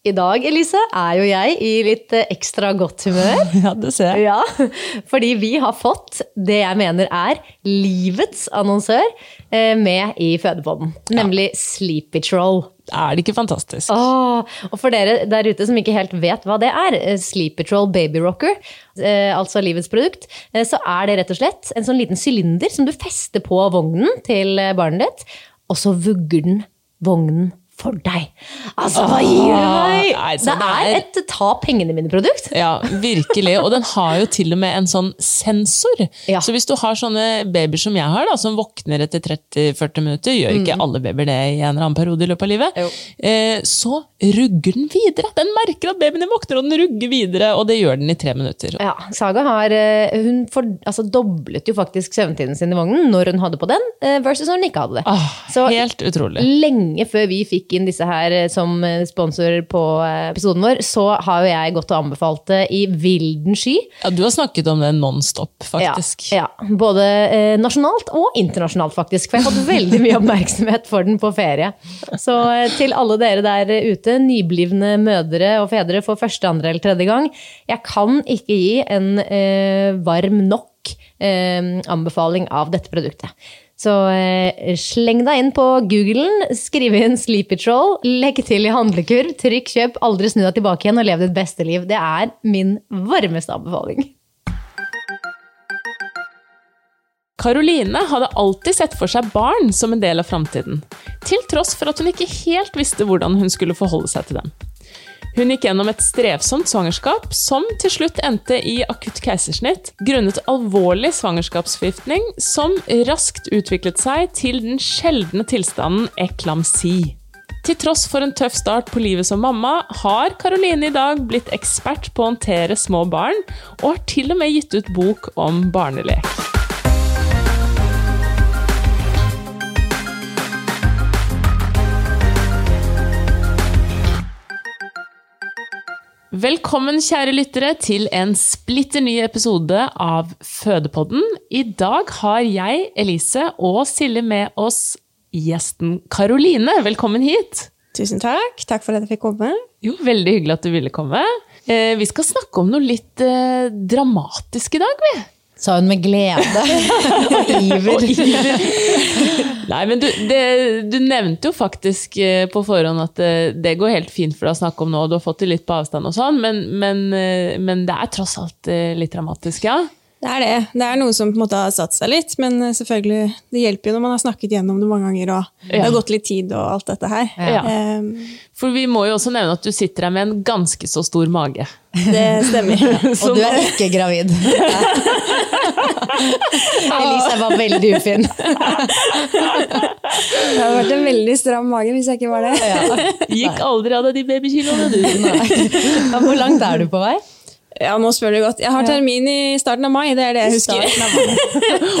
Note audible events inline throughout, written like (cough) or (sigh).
I dag, Elise, er jo jeg i litt eh, ekstra godt humør. (laughs) Ja, det ser jeg. Ja, fordi vi har fått det jeg mener er livets annonsør eh, med i Fødepodden. Nemlig Sleepy Troll. Er det ikke fantastisk? Åh, og for dere der ute som ikke helt vet hva det er, eh, Sleepy Troll Baby Rocker, altså livets produkt, så er det rett og slett en sånn liten sylinder som du fester på vognen til barnet ditt, og så vugger den vognen for deg. Altså, hva gir du meg? Det er et ta pengene mine-produkt. Ja, virkelig. Og den har jo til og med en sånn sensor. Ja. Så hvis du har sånne babyer som jeg har, da, som våkner etter 30-40 minutter, gjør ikke alle babyer det i en eller annen periode i løpet av livet, Mm. Eh, så rugger den videre. Den merker at babyen din våkner, og den rugger videre, og det gjør den i tre minutter. Ja, Saga har, eh, hun for, altså, doblet jo faktisk søvntiden sin i vognen når hun hadde på den, eh, versus når hun ikke hadde det. Ah, Så helt utrolig. lenge før vi fikk inn disse her eh, som sponsorer sponsor på eh, episoden vår, så har jo jeg gått og anbefalt det i vilden sky. Ja, du har snakket om det nonstop, faktisk. Ja, ja, både eh, nasjonalt og internasjonalt, faktisk. For jeg har fått veldig mye (laughs) oppmerksomhet for den på ferie. Så eh, til alle dere der ute, nyblivne mødre og fedre for første, andre eller tredje gang, jeg kan ikke gi en eh, varm nok eh, anbefaling av dette produktet. Så eh, sleng deg inn på Googlen, skriv inn Sleepy Troll, legg til i handlekurv, trykk kjøp, aldri snu deg tilbake igjen og lev ditt beste liv. Det er min varmeste anbefaling. Karoline hadde alltid sett for seg barn som en del av framtiden, til tross for at hun ikke helt visste hvordan hun skulle forholde seg til dem. Hun gikk gjennom et strevsomt svangerskap, som til slutt endte i akutt keisersnitt, grunnet alvorlig svangerskapsforgiftning, som raskt utviklet seg til den sjeldne tilstanden eklamsi. Til tross for en tøff start på livet som mamma, har Karoline i dag blitt ekspert på å håndtere små barn, og har til og med gitt ut bok om barnelek. Velkommen, kjære lyttere, til en splitter ny episode av Fødepodden. I dag har jeg, Elise og Silje med oss gjesten Karoline. Velkommen hit. Tusen takk. Takk for at jeg fikk komme. Jo, Veldig hyggelig at du ville komme. Eh, vi skal snakke om noe litt eh, dramatisk i dag, vi. Sa hun med glede (laughs) og iver. Nei, men du, det, du nevnte jo faktisk eh, på forhånd at det, det går helt fint for deg å snakke om nå, og du har fått det litt på avstand og sånn, men, men, eh, men det er tross alt eh, litt dramatisk, ja? Det er det. Det er noe som på en måte har satt seg litt, men eh, selvfølgelig, det hjelper jo når man har snakket gjennom det mange ganger, og det har gått litt tid og alt dette her. Ja. Um, For vi må jo også nevne at du sitter her med en ganske så stor mage. det stemmer. (laughs) Og du er ikke gravid. (laughs) Elise var veldig ufin. Det hadde vært en veldig stram mage hvis jeg ikke var det. Gikk aldri av deg de babykiloene, du. (laughs) Hvor langt er du på vei? Ja, nå spør du godt. Jeg har termin i starten av mai, det er det jeg husker. (laughs)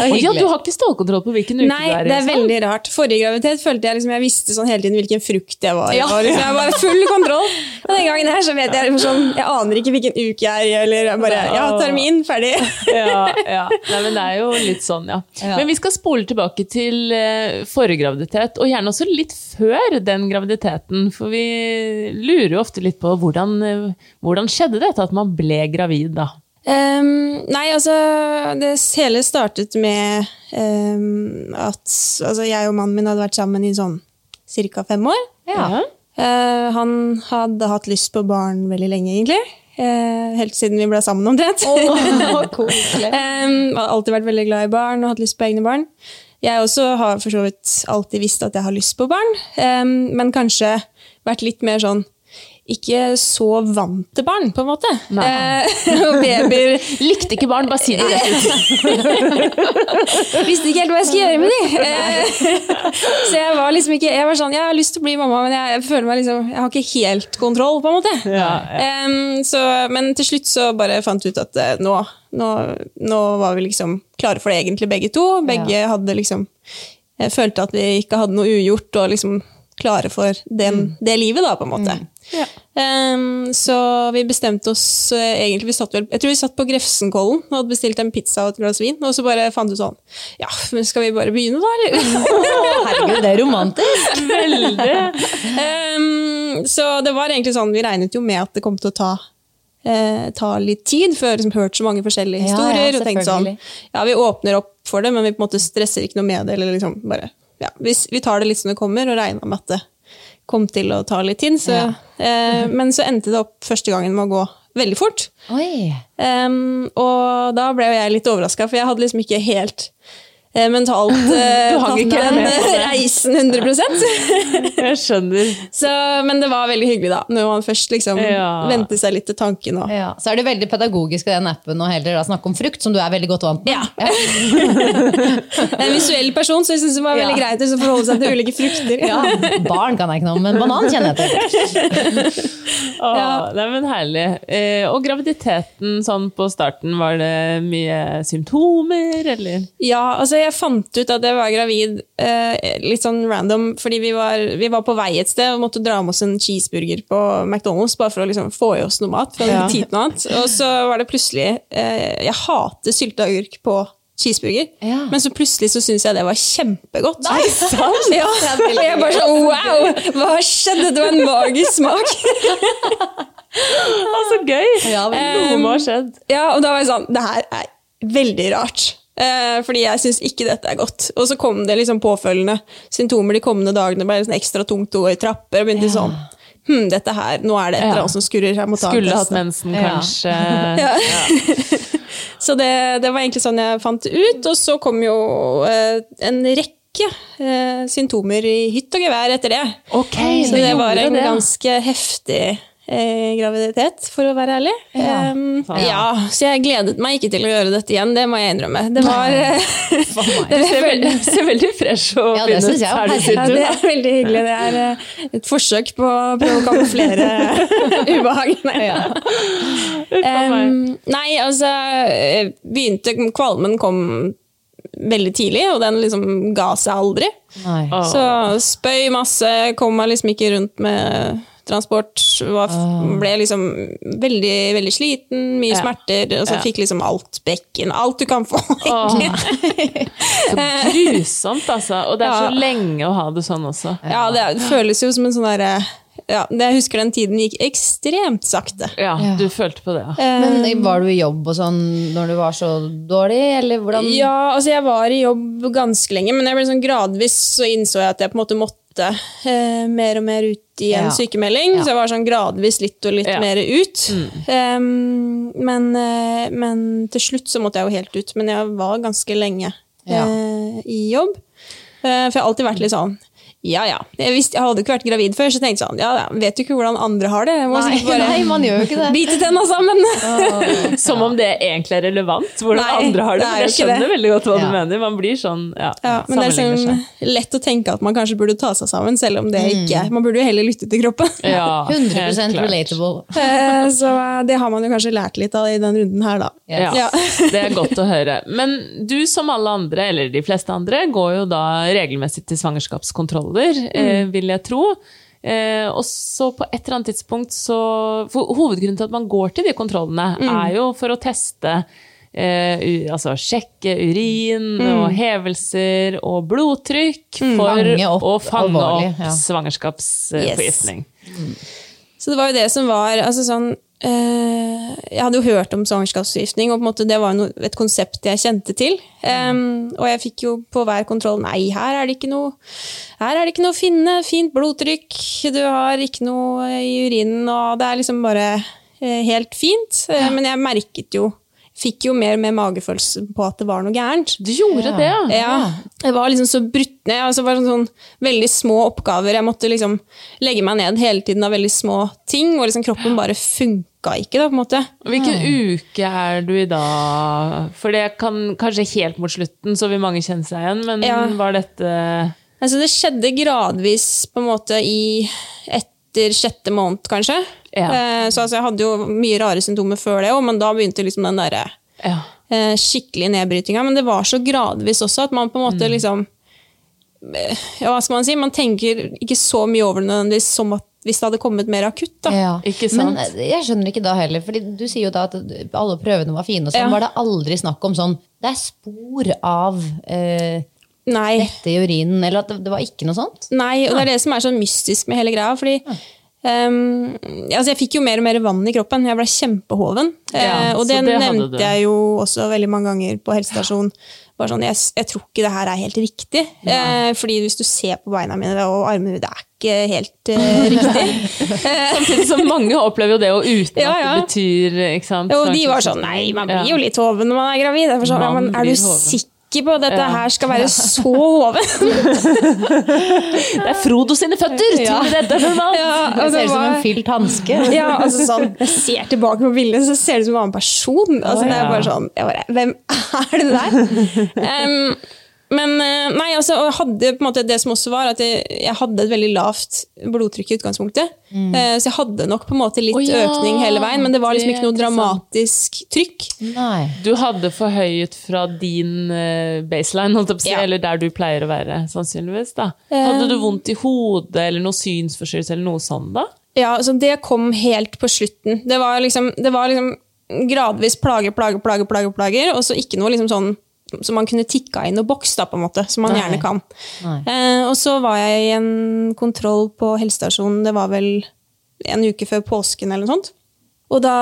Det er ja, du har ikke stålkontroll på hvilken uke Nei, du er i? det er liksom? veldig rart. Forrige graviditet følte jeg liksom jeg visste sånn hele tiden hvilken frukt jeg var i. Ja. Liksom, jeg var full kontroll. Men den gangen her så vet jeg liksom sånn, jeg aner ikke hvilken uke jeg er i, eller jeg bare Ja, termin, ferdig. (laughs) ja, ja. Nei, men det er jo litt sånn, ja. Ja. Men vi skal spole tilbake til eh, forrige graviditet, og gjerne også litt før den graviditeten. For vi lurer jo ofte litt på hvordan, eh, hvordan skjedde dette at man ble gravid, da? Um, nei, altså Det hele startet med um, at altså, jeg og mannen min hadde vært sammen i sånn ca. fem år. Ja. Uh, han hadde hatt lyst på barn veldig lenge, egentlig. Uh, helt siden vi ble sammen, omtrent. (laughs) koselig. Um, har alltid vært veldig glad i barn og hatt lyst på egne barn. Jeg også har for så vidt alltid visst at jeg har lyst på barn, um, men kanskje vært litt mer sånn ikke så vant til barn, på en måte. Eh, (laughs) og babyer Likte ikke barn, bare si det rett ut. (laughs) Visste ikke helt hva jeg skulle gjøre med de. Eh, så jeg var liksom ikke Jeg var sånn, jeg har lyst til å bli mamma, men jeg, jeg føler meg liksom Jeg har ikke helt kontroll, på en måte. Ja, Em, så, men til slutt så bare fant vi ut at eh, nå, nå, nå var vi liksom klare for det egentlig, begge to. Begge hadde liksom Jeg følte at vi ikke hadde noe ugjort, og liksom klare for den, det livet, da, på en måte. Em, så vi bestemte oss uh, egentlig vi satt vel, Jeg tror vi satt på Grefsenkollen og hadde bestilt en pizza og et glass vin, og så bare fant du sånn Ja, men skal vi bare begynne, da, eller? (laughs) Herregud, det er romantisk. (laughs) Veldig. Um, så det var egentlig sånn, vi regnet jo med at det kom til å ta, eh, ta litt tid, før vi liksom hørt så mange forskjellige Ja, ja, historier. og tenkte sånn, ja, vi åpner opp for det, men vi på en måte stresser ikke noe med det. eller liksom bare, ja, vi, vi tar det litt som det kommer, og regner med at det kom til å ta litt tid. Så, (laughs) eh, men så endte det opp første gangen med å gå veldig fort. Em, og da ble jeg litt overraska, for jeg hadde liksom ikke helt mentalt uh, (laughs) Du hang tatt ikke den det. reisen 100 (laughs) Jeg skjønner. så, men det var veldig hyggelig, da, når man først liksom Ja. vendte seg litt til tanken. Og, Ja. Så er det veldig pedagogisk i den appen å heller da snakke om frukt, som du er veldig godt vant med. Ja. (laughs) En visuell person, så jeg synes det var veldig Ja. greit å forholde seg til ulike frukter. Ja, Barn kan jeg ikke noe om, men banan kjenner jeg til. Åh, Ja. Nei, men herlig. Eh, og graviditeten sånn på starten, var det mye symptomer, eller? Ja, altså jeg fant ut at jeg var gravid eh, litt sånn random, fordi vi var, vi var på vei et sted og måtte dra med oss en cheeseburger på McDonald's bare for å liksom få i oss noe mat. fra Ja. tid til noe annet. Og så var det plutselig eh, Jeg hater sylteagurk på cheeseburger, Ja. men så plutselig så syns jeg det var kjempegodt. Nei, (laughs) sant? Ja, og jeg bare sånn wow, hva skjedde? Det var en magisk smak. (laughs) Å, så gøy! Ja, men Noe må ha skjedd. Ja, og da var jeg sånn, det her er veldig rart. Eh, fordi jeg syns ikke dette er godt. Og så kom det liksom påfølgende symptomer de kommende dagene. Bare sånn ekstra tungt å gå i trapper. Og begynte sånn hm, dette her, Nå er det et eller annet som skurrer. Jeg må ta Skulle hatt mensen, kanskje. (laughs) Ja. (laughs) Så det, det var egentlig sånn jeg fant det ut. Og så kom jo eh, en rekke eh, symptomer i hytt og gevær etter det. Okay, Så det var en det. ganske heftig eh, graviditet, for å være ærlig. Ja. Em, ja, så jeg gledet meg ikke til å gjøre dette igjen, det må jeg innrømme. Det var (laughs) Det For ser veldig, (laughs) ser veldig fresh og Ja, det synes jeg her du ja, det er veldig hyggelig. Det er eh, et forsøk på å prøve å kamuflere (laughs) ubehag. Nei. Ja. Em, nei, altså eh, begynte, Kvalmen kom veldig tidlig, og den liksom ga seg aldri. Nei. Så spøy masse, kom meg liksom ikke rundt med transport. Var, ble liksom veldig, veldig sliten, mye Ja. smerter, og så Ja. fikk liksom alt bekken. Alt du kan få. (laughs) Åh. Så grusomt, altså. Og det er så lenge å ha det sånn også. Ja, det, er- det føles jo som en sånn derre ja, Jeg husker den tiden gikk ekstremt sakte. Ja, Ja. du følte på det, ja. Men var du i jobb og sånn når du var så dårlig, eller hvordan? Ja, altså jeg var i jobb ganske lenge, men jeg ble sånn gradvis så innså jeg at jeg på en måte måtte eh, mer og mer ut i en Ja. sykemelding. Ja. Så jeg var sånn gradvis litt og litt Ja. mer ut. Em, men, eh, men til slutt så måtte jeg jo helt ut. Men jeg var ganske lenge eh, i jobb. Uh, for jeg har alltid vært litt sånn ja ja. Jeg, visste, jeg hadde ikke vært gravid før, så jeg tenkte sånn, ja ja, vet du ikke hvordan andre har det? Må Nei, bare nei, man gjør jo ikke det. bite tenna sammen. Som om det egentlig er relevant, hvordan Nei, andre har det. det er jeg skjønner det. veldig godt hva du mener. Man blir sånn, ja, Ja, men det er sånn lett å tenke at man kanskje burde ta seg sammen, selv om det ikke Man burde jo heller lytte til kroppen. Ja, helt 100 klart. relatable. Eh, Så eh, det har man jo kanskje lært litt av i den runden her, da. Ja, Ja. det er godt å høre. Men du som alle andre, eller de fleste andre, går jo da regelmessig til svangerskapskontroller, eh, Mm. vil jeg tro. Eh, og så på et eller annet tidspunkt så for Hovedgrunnen til at man går til de kontrollene, Mm. er jo for å teste Uh, altså sjekke urin Mm. og hevelser og blodtrykk for opp å fange alvorlig, opp ja. svangerskapsforgiftning. Så det var jo det som var altså sånn, Jeg hadde jo hørt om svangerskapsforgiftning, og på en måte det var noe, et konsept jeg kjente til. Um, og jeg fikk jo på hver kontroll Nei, her er det ikke noe her er det ikke noe å finne. Fint blodtrykk, du har ikke noe i urinen, og det er liksom bare eh, helt fint. Ja. Men jeg merket jo Fikk jo mer og mer magefølelse på at det var noe gærent. Du gjorde det, ja? Ja, jeg var liksom så brutt ned. Altså var sånn, sånn veldig små oppgaver. Jeg måtte liksom legge meg ned hele tiden av veldig små ting, og liksom kroppen bare funka ikke, da, på en måte. Hvilken uke er du i da? For det kan kanskje helt mot slutten, så vil mange kjenne seg igjen, men Ja. var dette Altså, det skjedde gradvis på en måte i etter sjette måned, kanskje. Ja. Eh, Så altså, jeg hadde jo mye rare symptomer før det òg, men da begynte liksom den derre Ja. eh, skikkelige nedbrytinga. Men det var så gradvis også at man på en måte Mm. liksom eh, Ja, hva skal man si? Man tenker ikke så mye over det nødvendigvis som at hvis det hadde kommet mer akutt. da. Ja. Ikke sant? Men jeg skjønner ikke da heller, fordi du sier jo da at alle prøvene var fine. og sånn. Ja. Var det aldri snakk om sånn Det er spor av eh, Nei. dette i urinen, eller at det, det var ikke noe sånt? Nei, og det er det som er så mystisk med hele greia. fordi ehm, altså Jeg fikk jo mer og mer vann i kroppen. Jeg ble kjempehoven. Ja, uh, og det, det nevnte jeg jo også veldig mange ganger på helsestasjonen. Bare sånn, jeg, jeg tror ikke det her er helt riktig. Uh, fordi hvis du ser på beina mine og armene mine, det er ikke helt uh, riktig. (laughs) Samtidig som mange opplever jo det, og uten Ja, ja. at det betyr ikke sant? Jo, de var sånn Nei, man blir jo litt hoven når man er gravid. Sånn, ja, Man men er du hoven. sikker på at dette Ja. her skal være så hoven? (laughs) Det er Frodo sine føtter! Tror du dette er normalt? Ja, Det ser ut som en fylt hanske. Ja, altså sånn, (laughs) Jeg ser tilbake på bildet, så ser det ut som en annen person. Altså, det er bare sånn, jeg bare, Hvem er det der? (laughs) Em, men eh, nei, altså, jeg hadde på en måte det som også var, at jeg, jeg hadde et veldig lavt blodtrykk i utgangspunktet. Mm. så jeg hadde nok på en måte litt oh, ja, økning hele veien, men det var liksom ikke noe dramatisk trykk. Nei. Du hadde forhøyet fra din eh, baseline, holdt jeg på å si, Ja. eller der du pleier å være, sannsynligvis. da. Hadde du vondt i hodet eller noe synsforstyrrelse eller noe sånn da? Ja, altså, det kom helt på slutten. Det var liksom, det var liksom gradvis plager, plager, plager, plager, plager, og så ikke noe liksom sånn som man kunne tikka inn og boks, da, på en måte, som man Nei. gjerne kan. Eh, og så var jeg i en kontroll på helsestasjonen, det var vel en uke før påsken eller noe sånt. Og da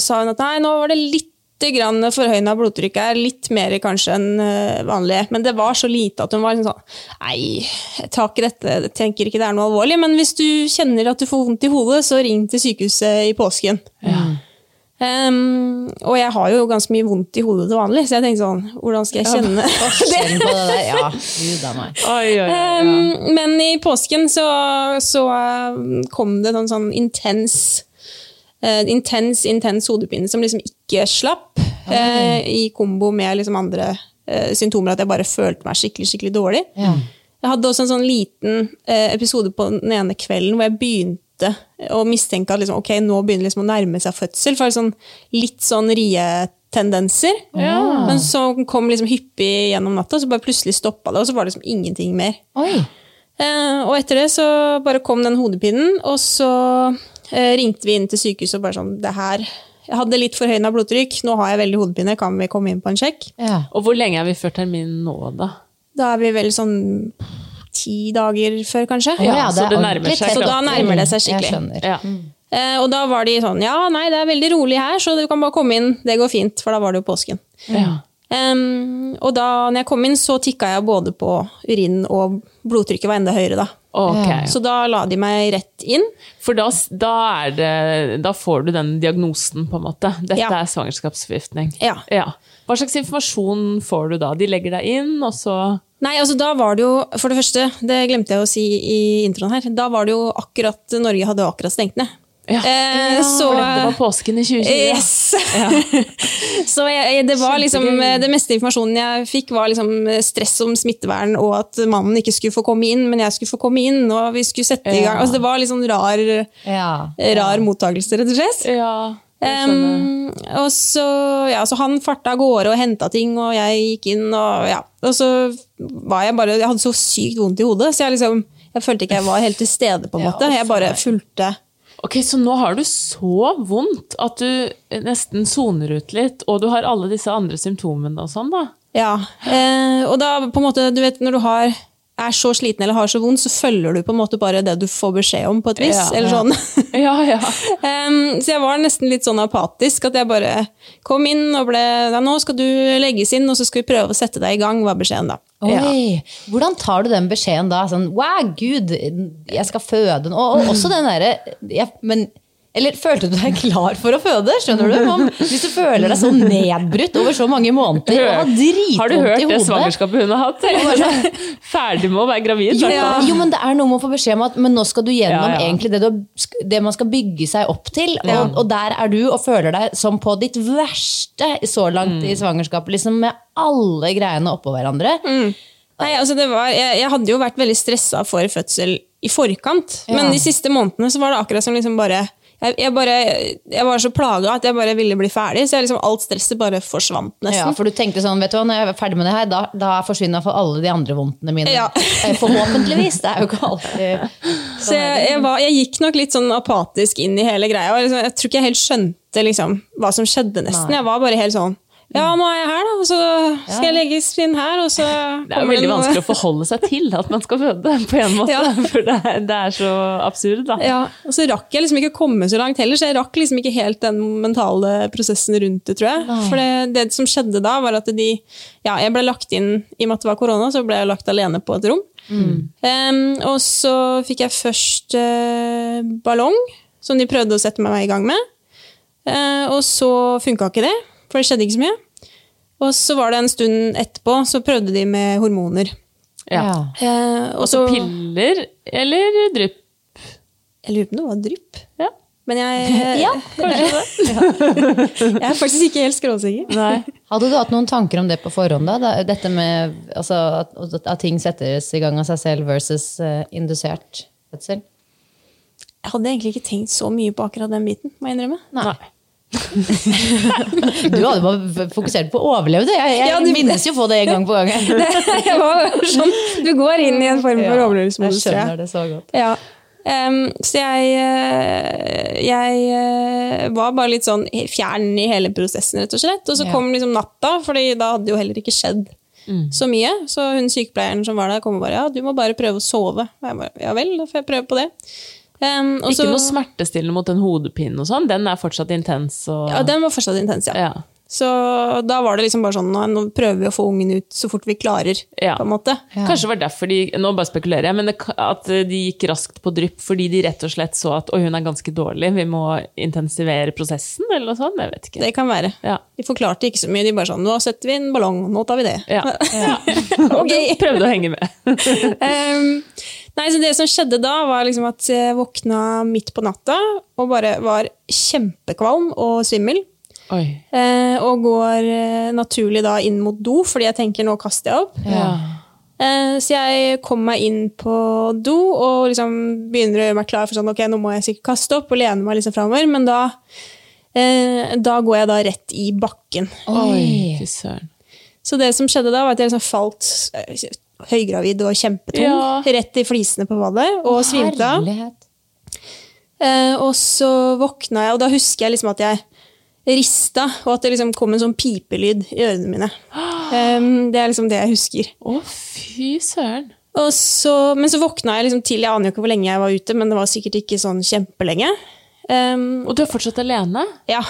sa hun at nei, nå var det litt grann forhøyna blodtrykk her, litt mer kanskje enn eh, vanlig. Men det var så lite at hun var liksom sånn Nei, jeg tar ikke dette, jeg tenker ikke det er noe alvorlig. Men hvis du kjenner at du får vondt i hodet, så ring til sykehuset i påsken. Em, og jeg har jo ganske mye vondt i hodet til vanlig, så jeg tenkte sånn Hvordan skal jeg kjenne Forskjellen (laughs) på det der, ja. Gud a meg. Oi, oi, oi. ja. Um, men i påsken så, så uh, kom det noen sånn intens uh, intens, intens hodepine som liksom ikke slapp, uh, i kombo med liksom andre uh, symptomer, at jeg bare følte meg skikkelig, skikkelig dårlig. Ja. Jeg hadde også en sånn liten uh, episode på den ene kvelden hvor jeg begynte å mistenke at liksom, ok, nå begynner liksom å nærme seg fødsel, for sånn, litt sånn rietendenser. Men så kom liksom hyppig gjennom natta, så bare plutselig stoppa det, og så var det liksom ingenting mer. Oi. Eh, og etter det så bare kom den hodepinen, og så eh, ringte vi inn til sykehuset og bare sånn Det her Jeg hadde litt forhøyna blodtrykk, nå har jeg veldig hodepine, kan vi komme inn på en sjekk? Ja. Og hvor lenge er vi før termin nå, da? Da er vi vel sånn ti dager før, kanskje. Ja, ja, så det seg. Så da nærmer det seg skikkelig. Ja. Eh, og da var de sånn Ja, nei, det er veldig rolig her, så du kan bare komme inn. Det går fint, for da var det jo påsken. Ja. Em, og da når jeg kom inn, så tikka jeg både på urinen, og blodtrykket var enda høyere da. Okay. Så da la de meg rett inn. For da, da, er det, da får du den diagnosen, på en måte. Dette Ja. er svangerskapsforgiftning. Ja. Hva slags informasjon får du da? De legger deg inn, og så Nei, altså da var det jo, for det første, det glemte jeg å si i introen her, da var det jo akkurat Norge hadde akkurat stengt ned. Ja. Eh, så, For det var påsken i 2020. Yes! (laughs) så jeg, det var liksom, det meste informasjonen jeg fikk, var liksom stress om smittevern, og at mannen ikke skulle få komme inn, men jeg skulle få komme inn, og vi skulle sette i gang. Altså, det var sånn rar, Ja. rar mottakelse, rett og slett. Ja. Um, og så, ja, så han farta av gårde og henta ting, og jeg gikk inn, og ja. Og så var jeg bare Jeg hadde så sykt vondt i hodet, så jeg liksom jeg følte ikke jeg var helt til stede. på en måte. Jeg bare fulgte Ok, Så nå har du så vondt at du nesten soner ut litt, og du har alle disse andre symptomene og sånn, da? Ja. Eh, og da på en måte, du vet, når du har, er så sliten eller har så vondt, så følger du på en måte bare det du får beskjed om, på et vis. Ja. eller sånn. Ja, ja. (laughs) um, så jeg var nesten litt sånn apatisk, at jeg bare kom inn og ble ja, Nå skal du legges inn, og så skal vi prøve å sette deg i gang, var beskjeden da. Oi, Hvordan tar du den beskjeden da? Sånn, wow, gud, jeg skal føde nå. Og, og også den derre Men eller følte du deg klar for å føde? skjønner du? Om, hvis du føler deg så nedbrutt over så mange måneder og har Har du hørt i det svangerskapet hun har hatt? (laughs) Ferdig med å være gravid? i Jo, men det er noe med å få beskjed om at men nå skal du gjennom Ja, ja. egentlig det, du, det man skal bygge seg opp til. Og, og der er du og føler deg som på ditt verste så langt Mm. i svangerskapet. liksom Med alle greiene oppå hverandre. Nei, altså det var, jeg, jeg hadde jo vært veldig stressa for fødsel i forkant, Ja. men de siste månedene så var det akkurat som liksom bare jeg, jeg, bare, jeg var så plaga at jeg bare ville bli ferdig, så liksom, alt stresset bare forsvant nesten. Ja, for du tenkte sånn, vet du hva, når jeg er ferdig med det her, da, da forsvinner iallfall alle de andre vondtene mine. Ja. Eh, Forhåpentligvis. Det er jo ikke alltid (laughs) Så jeg, jeg, var, jeg gikk nok litt sånn apatisk inn i hele greia. Og liksom, jeg tror ikke jeg helt skjønte liksom, hva som skjedde, nesten. Nei. Jeg var bare helt sånn Ja, nå er jeg her, da, og så skal jeg legges inn her, og så Det er veldig vanskelig å forholde seg til at man skal føde, på en (laughs) måte. Ja. For det er, det er så absurd, da. Ja, og så rakk jeg liksom ikke komme så langt heller, så jeg rakk liksom ikke helt den mentale prosessen rundt det, tror jeg. For det, det som skjedde da, var at de Ja, jeg ble lagt inn i og med at det var korona, så ble jeg lagt alene på et rom. Em, og så fikk jeg først uh, ballong, som de prøvde å sette meg i gang med. Uh, og så funka ikke det, for det skjedde ikke så mye. Og så var det en stund etterpå, så prøvde de med hormoner. Ja. Eh, og Og så piller eller drypp. Jeg lurer på om det var drypp. Ja, Men jeg, (laughs) Ja, kanskje det. (laughs) (laughs) jeg er faktisk ikke helt skråsikker. Hadde du hatt noen tanker om det på forhånd? da? Dette med altså, at, at ting settes i gang av seg selv versus uh, indusert fødsel? Jeg hadde egentlig ikke tenkt så mye på akkurat den biten, må jeg innrømme. Nei. Du hadde bare fokusert på å overleve, du. Jeg, jeg Ja, du- minnes jo på det en gang på gangen. (laughs) det, var sånn, du går inn i en form for Jeg overlevelsesmodus, Jeg skjønner det så godt. Ja. Um, så jeg, eh, jeg eh, var bare litt sånn fjern i hele prosessen, rett og slett. Og så Ja. kom liksom natta, for da hadde jo heller ikke skjedd så mye. Så hun sykepleieren som var der, kom og bare ja, du må bare prøve å sove. Og jeg bare ja vel, da får jeg prøve på det. Em, og Ikke så- noe smertestillende mot den hodepinen og sånn. Den er fortsatt intens. Og... Ja, den var fortsatt intens, ja. Ja. Så da var det liksom bare sånn, nå, prøver vi å få ungen ut så fort vi klarer, Ja. på en måte. Kanskje det var derfor de Nå bare spekulerer jeg, men det, at de gikk raskt på drypp fordi de rett og slett så at oi, hun er ganske dårlig, vi må intensivere prosessen, eller noe sånt? Jeg vet ikke. Det kan være. Ja. De forklarte ikke så mye, de bare sånn, nå setter vi en ballong, nå tar vi det. Ja. (laughs) ja. Ok. (laughs) Prøvde å henge med. (laughs) Ehm, nei, så det som skjedde da, var liksom at jeg våkna midt på natta og bare var kjempekvalm og svimmel. Oi. Eh, og går eh, naturlig da inn mot do, fordi jeg tenker nå kaster jeg opp. Ja. Eh, så jeg kom meg inn på do og liksom begynner å gjøre meg klar for sånn, ok, nå må jeg sikkert kaste opp og lene meg liksom framover, men da, eh, da går jeg da rett i bakken. Oi, fy søren. Så det som skjedde da, var at jeg liksom falt eh, høygravid og kjempetung, Ja. rett i flisene på badet, og svimte av. Eh, og så våkna jeg, og da husker jeg liksom at jeg rista, og at det liksom kom en sånn pipelyd i ørene mine. Um, det er liksom det jeg husker. Å, fy søren. Så, men så våkna jeg liksom til, jeg aner jo ikke hvor lenge jeg var ute, men det var sikkert ikke sånn kjempelenge. Um, Og du er fortsatt alene? ja.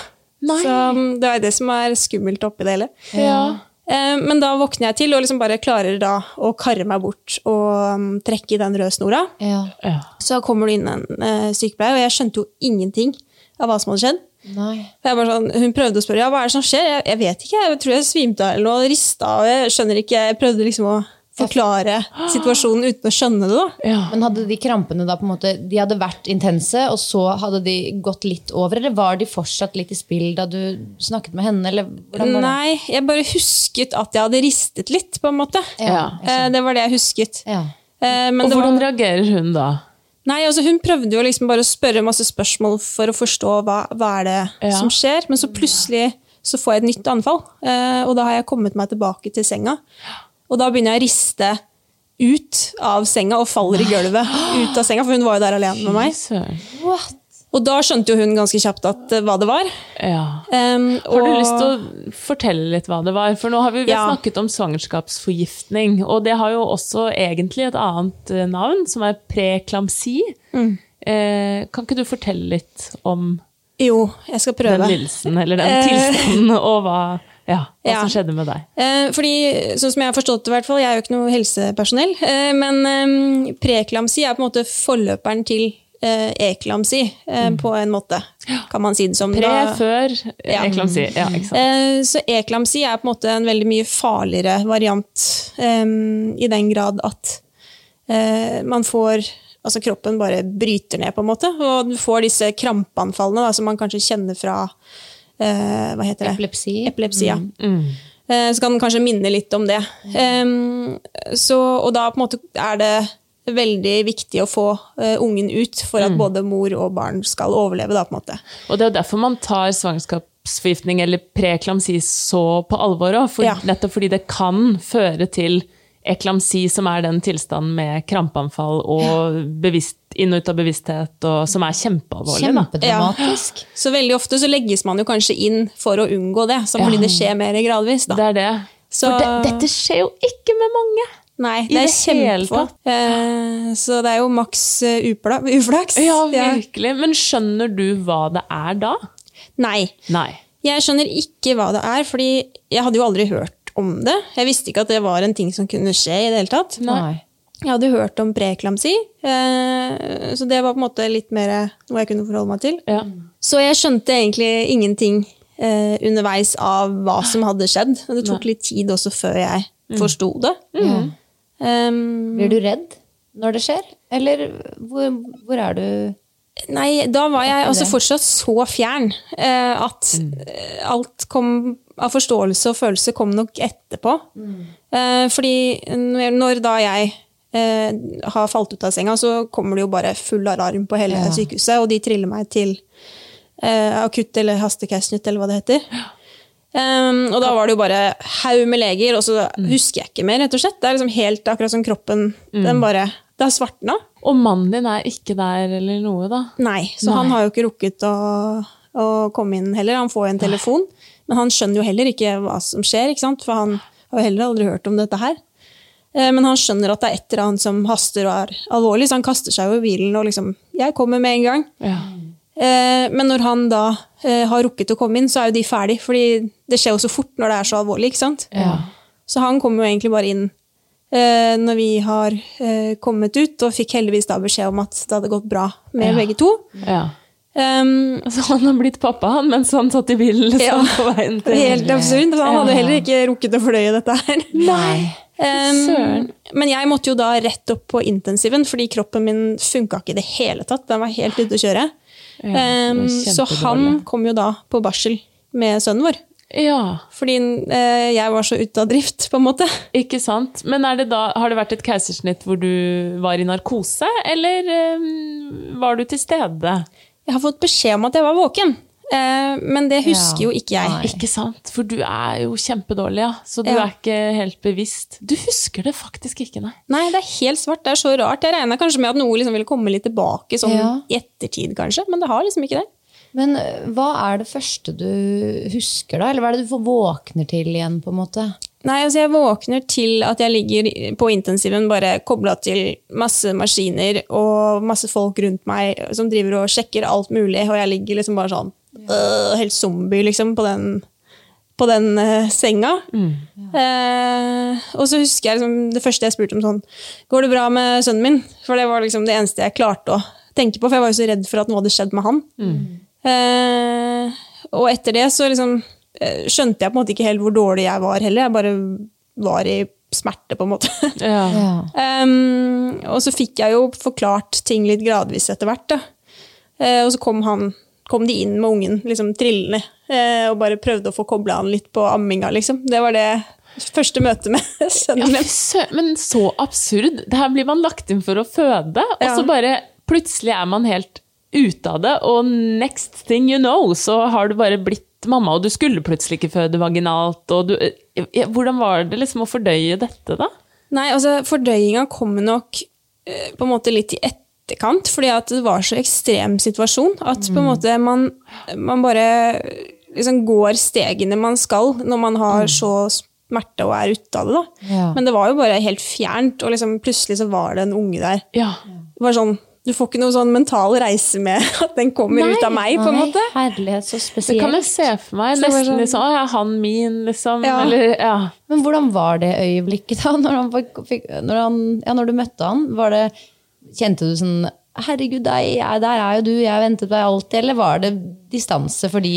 Nei. Så um, det er det som er skummelt oppi det hele. Ja. Eh, Men da våkner jeg til og liksom bare klarer da å karre meg bort og um, trekke i den røde snora. Ja. ja. Så kommer det inn en eh, sykepleier, og jeg skjønte jo ingenting av hva som hadde skjedd. Nei. Jeg bare sånn, hun prøvde å spørre ja, hva er det som skjer. Jeg, jeg vet ikke, jeg tror jeg svimte av eller noe, rista, og jeg skjønner ikke. Jeg prøvde liksom å forklare situasjonen uten å skjønne det. da. Ja. Men hadde de krampene da på en måte, de hadde vært intense, og så hadde de gått litt over? Eller var de fortsatt litt i spill da du snakket med henne? Eller hvordan var det? Nei, jeg bare husket at jeg hadde ristet litt, på en måte. Ja. Eh, Det var det jeg husket. Ja. Eh, Men Og det hvordan var, reagerer hun da? nei, altså hun prøvde jo liksom bare å spørre masse spørsmål for å forstå hva, hva er det Ja. som skjer, men så plutselig så får jeg et nytt anfall. Eh, Og da har jeg kommet meg tilbake til senga. Og da begynner jeg å riste ut av senga og faller i gulvet ut av senga, for hun var jo der alene med meg. What? Og da skjønte jo hun ganske kjapt at, eh, hva det var. Ja. Um, Har du og- lyst til å fortelle litt hva det var? For nå har vi, vi har Ja. snakket om svangerskapsforgiftning, og det har jo også egentlig et annet eh, navn, som er preklamsi. Mm. Eh, kan ikke du fortelle litt om Jo, jeg skal prøve. den lidelsen, eller den tilstanden, og hva, ja, hva Ja. som skjedde med deg? Eh, fordi, sånn som jeg har forstått det, i hvert fall, jeg er jo ikke noe helsepersonell, eh, men eh, preklamsi er på en måte forløperen til eklamsi, eh, på en måte, kan man si det som. Pre, Da- før, Ja. eklamsi. Ja? Eh, Så eklamsi er på en måte en veldig mye farligere variant, i den grad at eh, man får Altså kroppen bare bryter ned, på en måte, og du får disse krampeanfallene da, som man kanskje kjenner fra eh, Hva heter det? Epilepsi. Epilepsi, ja. Eh, Så kan den kanskje minne litt om det. Em, Så, og da på en måte er det veldig viktig å få eh, ungen ut for at både mor og barn skal overleve. Da, på en måte. Og det er derfor man tar svangerskapsforgiftning eller preklamsi så på alvor òg. For, Ja. Nettopp fordi det kan føre til eklamsi, som er den tilstanden med krampeanfall og bevisst, inn og ut av bevissthet, og, som er kjempealvorlig. Kjempedramatisk. Ja. Så veldig ofte så legges man jo kanskje inn for å unngå det, så fordi det skjer mer gradvis. Da. Det er det. Så, For de, dette skjer jo ikke med mange! nei, det, det er kjempefå. Eh, så det er jo maks eh, uflaks. Ja, virkelig. Men skjønner du hva det er da? Nei. Nei. Jeg skjønner ikke hva det er, fordi jeg hadde jo aldri hørt om det. Jeg visste ikke at det var en ting som kunne skje i det hele tatt. Nei. Jeg hadde hørt om preklamsi, eh, så det var på en måte litt mer noe jeg kunne forholde meg til. Ja. Så jeg skjønte egentlig ingenting eh, underveis av hva som hadde skjedd. Og det tok litt tid også før jeg forsto det. Ja. Um, Blir du redd når det skjer? Eller hvor, hvor er du nei, da var jeg altså fortsatt så fjern eh, at mm. alt kom av forståelse og følelse kom nok etterpå. Eh, fordi når, da jeg eh, har falt ut av senga, så kommer det jo bare full alarm på hele Ja. sykehuset, og de triller meg til eh, akutt eller hastecashnytt, eller hva det heter. Um, og da var det jo bare haug med leger, og så husker jeg ikke mer, rett og slett. Det er liksom helt akkurat som kroppen den bare Det har svartna. Og mannen din er ikke der eller noe, da? Nei, så han har jo ikke rukket å, å komme inn heller. Han får jo en telefon, men han skjønner jo heller ikke hva som skjer, for han har jo heller aldri hørt om dette her. Eh, Men han skjønner at det er et eller annet som haster og er alvorlig, så han kaster seg over bilen og liksom 'Jeg kommer med en gang'. Ja. Eh, Men når han da eh, har rukket å komme inn, så er jo de ferdig, fordi det skjer jo så fort når det er så alvorlig. ikke sant? Ja. Så han kommer jo egentlig bare inn når vi har eh, kommet ut, og fikk heldigvis da beskjed om at det hadde gått bra med Ja. begge to. ja. Um, så han har blitt pappa, han, mens han satt i bilen liksom, Ja. på veien til helt absurd. Han hadde heller ikke rukket å fordøye dette her. Nei. Um, men jeg måtte jo da rett opp på intensiven, fordi kroppen min funka ikke i det hele tatt. Den var helt ute å kjøre. Um, så han kom jo da på barsel med sønnen vår. Ja, Fordi eh, jeg var så ute av drift, på en måte. (laughs) ikke sant. Men er det da, har det vært et keisersnitt hvor du var i narkose, eller eh, var du til stede? Jeg har fått beskjed om at jeg var våken, eh, men det husker Ja. jo ikke jeg. Nei. Ikke sant? For du er jo kjempedårlig, ja. Så du Ja. er ikke helt bevisst. Du husker det faktisk ikke, nei. Nei, det er helt svart. Det er så rart. Jeg regna kanskje med at noe liksom ville komme litt tilbake sånn i ettertid, kanskje, men det har liksom ikke det. Men øh, hva er det første du husker, da? Eller hva er det du våkner til igjen, på en måte? Nei, altså jeg våkner til at jeg ligger på intensiven bare kobla til masse maskiner og masse folk rundt meg som driver og sjekker alt mulig, og jeg ligger liksom bare sånn øh, helt zombie liksom på den, på den uh, senga. Eh, og så husker jeg liksom, det første jeg spurte om sånn Går det bra med sønnen min? For det var liksom det eneste jeg klarte å tenke på, for jeg var jo så redd for at noe hadde skjedd med han. Eh, og etter det så liksom eh, skjønte jeg på en måte ikke helt hvor dårlig jeg var heller. Jeg bare var i smerte, på en måte. (laughs) Ja. Ja. Um, og så fikk jeg jo forklart ting litt gradvis etter hvert. Da. Eh, og så kom, han, kom de inn med ungen liksom trillende eh, og bare prøvde å få kobla han litt på amminga. Liksom. Det var det første møtet med (laughs) sønnen min. Ja, men så absurd. Det her blir man lagt inn for å føde, og Ja. så bare plutselig er man helt ute av det, og next thing you know, så har du bare blitt mamma, og du skulle plutselig ikke føde vaginalt. Og du, ja, hvordan var det liksom å fordøye dette, da? Nei, altså Fordøyinga kom nok eh, på en måte litt i etterkant, fordi at det var så ekstrem situasjon at på en måte man, man bare liksom går stegene man skal når man har så smerte og er ute av det. da. Ja. Men det var jo bare helt fjernt, og liksom plutselig så var det en unge der. Ja. Det var sånn, Du får ikke noe sånn mental reise med (laughs) at den kommer Nei, ut av meg, på en måte. Nei, herlighet, så spesielt. Det kan jeg se for meg. Det var Nesten sånn- liksom Å, ja, han min, liksom. Ja. Eller, ja. Men hvordan var det øyeblikket da, (laughs) når, han fikk, når, han, ja, når du møtte han? Var det, kjente du sånn Herregud, der, der er jo du, jeg har ventet på deg alltid. Eller var det distanse fordi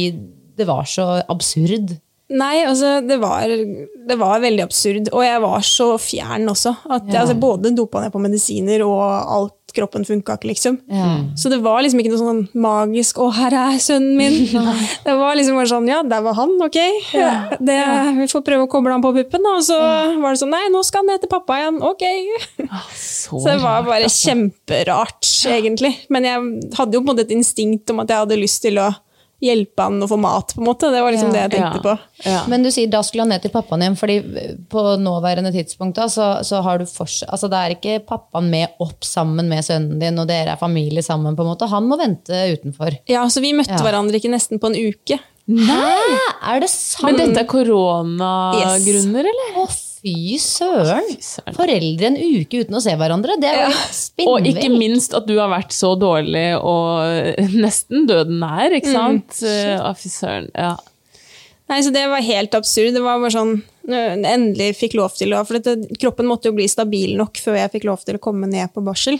det var så absurd? Nei, altså, det var, det var veldig absurd. Og jeg var så fjern også. At Ja. altså, både dopa ned på medisiner, og alt kroppen funka ikke, liksom. Så det var liksom ikke noe sånn magisk 'Å, her er sønnen min'. (laughs) det var liksom bare sånn Ja, der var han, ok. Det, vi får prøve å koble han på puppen. da. Og så var det sånn Nei, nå skal han ned til pappa igjen. Ok. (laughs) Så, Så det var rart, bare altså. kjemperart, egentlig. Men jeg hadde jo på en måte et instinkt om at jeg hadde lyst til å hjelpe han å få mat, på en måte. Det var liksom det jeg tenkte Ja. på. Ja. Men du sier da skulle han ned til pappaen igjen, fordi på nåværende tidspunkt da, så, så har du fortsatt Altså det er ikke pappaen med opp sammen med sønnen din, og dere er familie sammen, på en måte. Han må vente utenfor. Ja, så vi møtte Ja. hverandre ikke nesten på en uke. Hæ? Er det sant? Men dette er koronagrunner, eller? Å, fy søren! Søren. Foreldre en uke uten å se hverandre, det er jo helt Og ikke minst at du har vært så dårlig og (laughs) nesten døden nær, ikke sant? Eh, Å, fy søren. Ja. Nei, så Det var helt absurd. Det var bare sånn, endelig fikk lov til å, for dette, Kroppen måtte jo bli stabil nok før jeg fikk lov til å komme ned på barsel.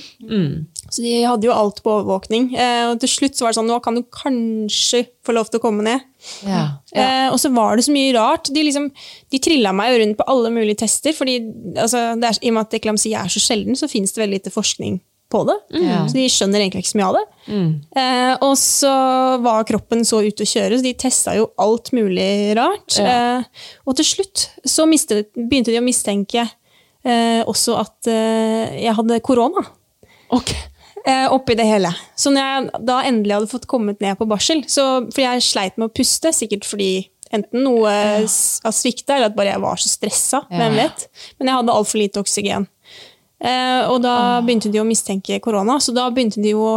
Så de hadde jo alt på overvåkning. Eh, og til slutt så var det sånn, nå kan du kanskje få lov til å komme ned. Ja. Eh, og så var det så mye rart. De, liksom, de trilla meg rundt på alle mulige tester. fordi altså, er, I og med at eklamsi er så sjelden, så fins det veldig lite forskning på det. Ja. Så de skjønner egentlig ikke så mye av det. Eh, og så var kroppen så ute å kjøre, så de testa jo alt mulig rart. Eh, og til slutt så mistet, begynte de å mistenke eh, også at eh, jeg hadde korona Ok. Eh, oppi det hele. Så når jeg da endelig hadde fått kommet ned på barsel, så, For jeg sleit med å puste, sikkert fordi enten noe har ja. svikta, eller at bare jeg var så stressa, hvem vet. Men jeg hadde altfor lite oksygen. Eh, og da begynte de å mistenke korona, så da begynte de jo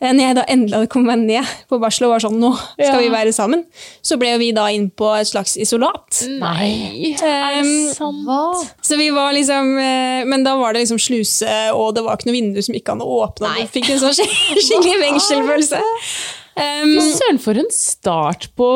eh, Når jeg da endelig hadde kommet meg ned på barsel og var sånn Nå skal Ja. vi være sammen. Så ble vi da inn på et slags isolat. Nei, er Um, det sant? Så vi var liksom eh, Men da var det liksom sluse, og det var ikke noe vindu som ikke an å åpne. og Vi fikk en sånn skik- skikkelig fengselsfølelse. Um, Fy søren, for en start på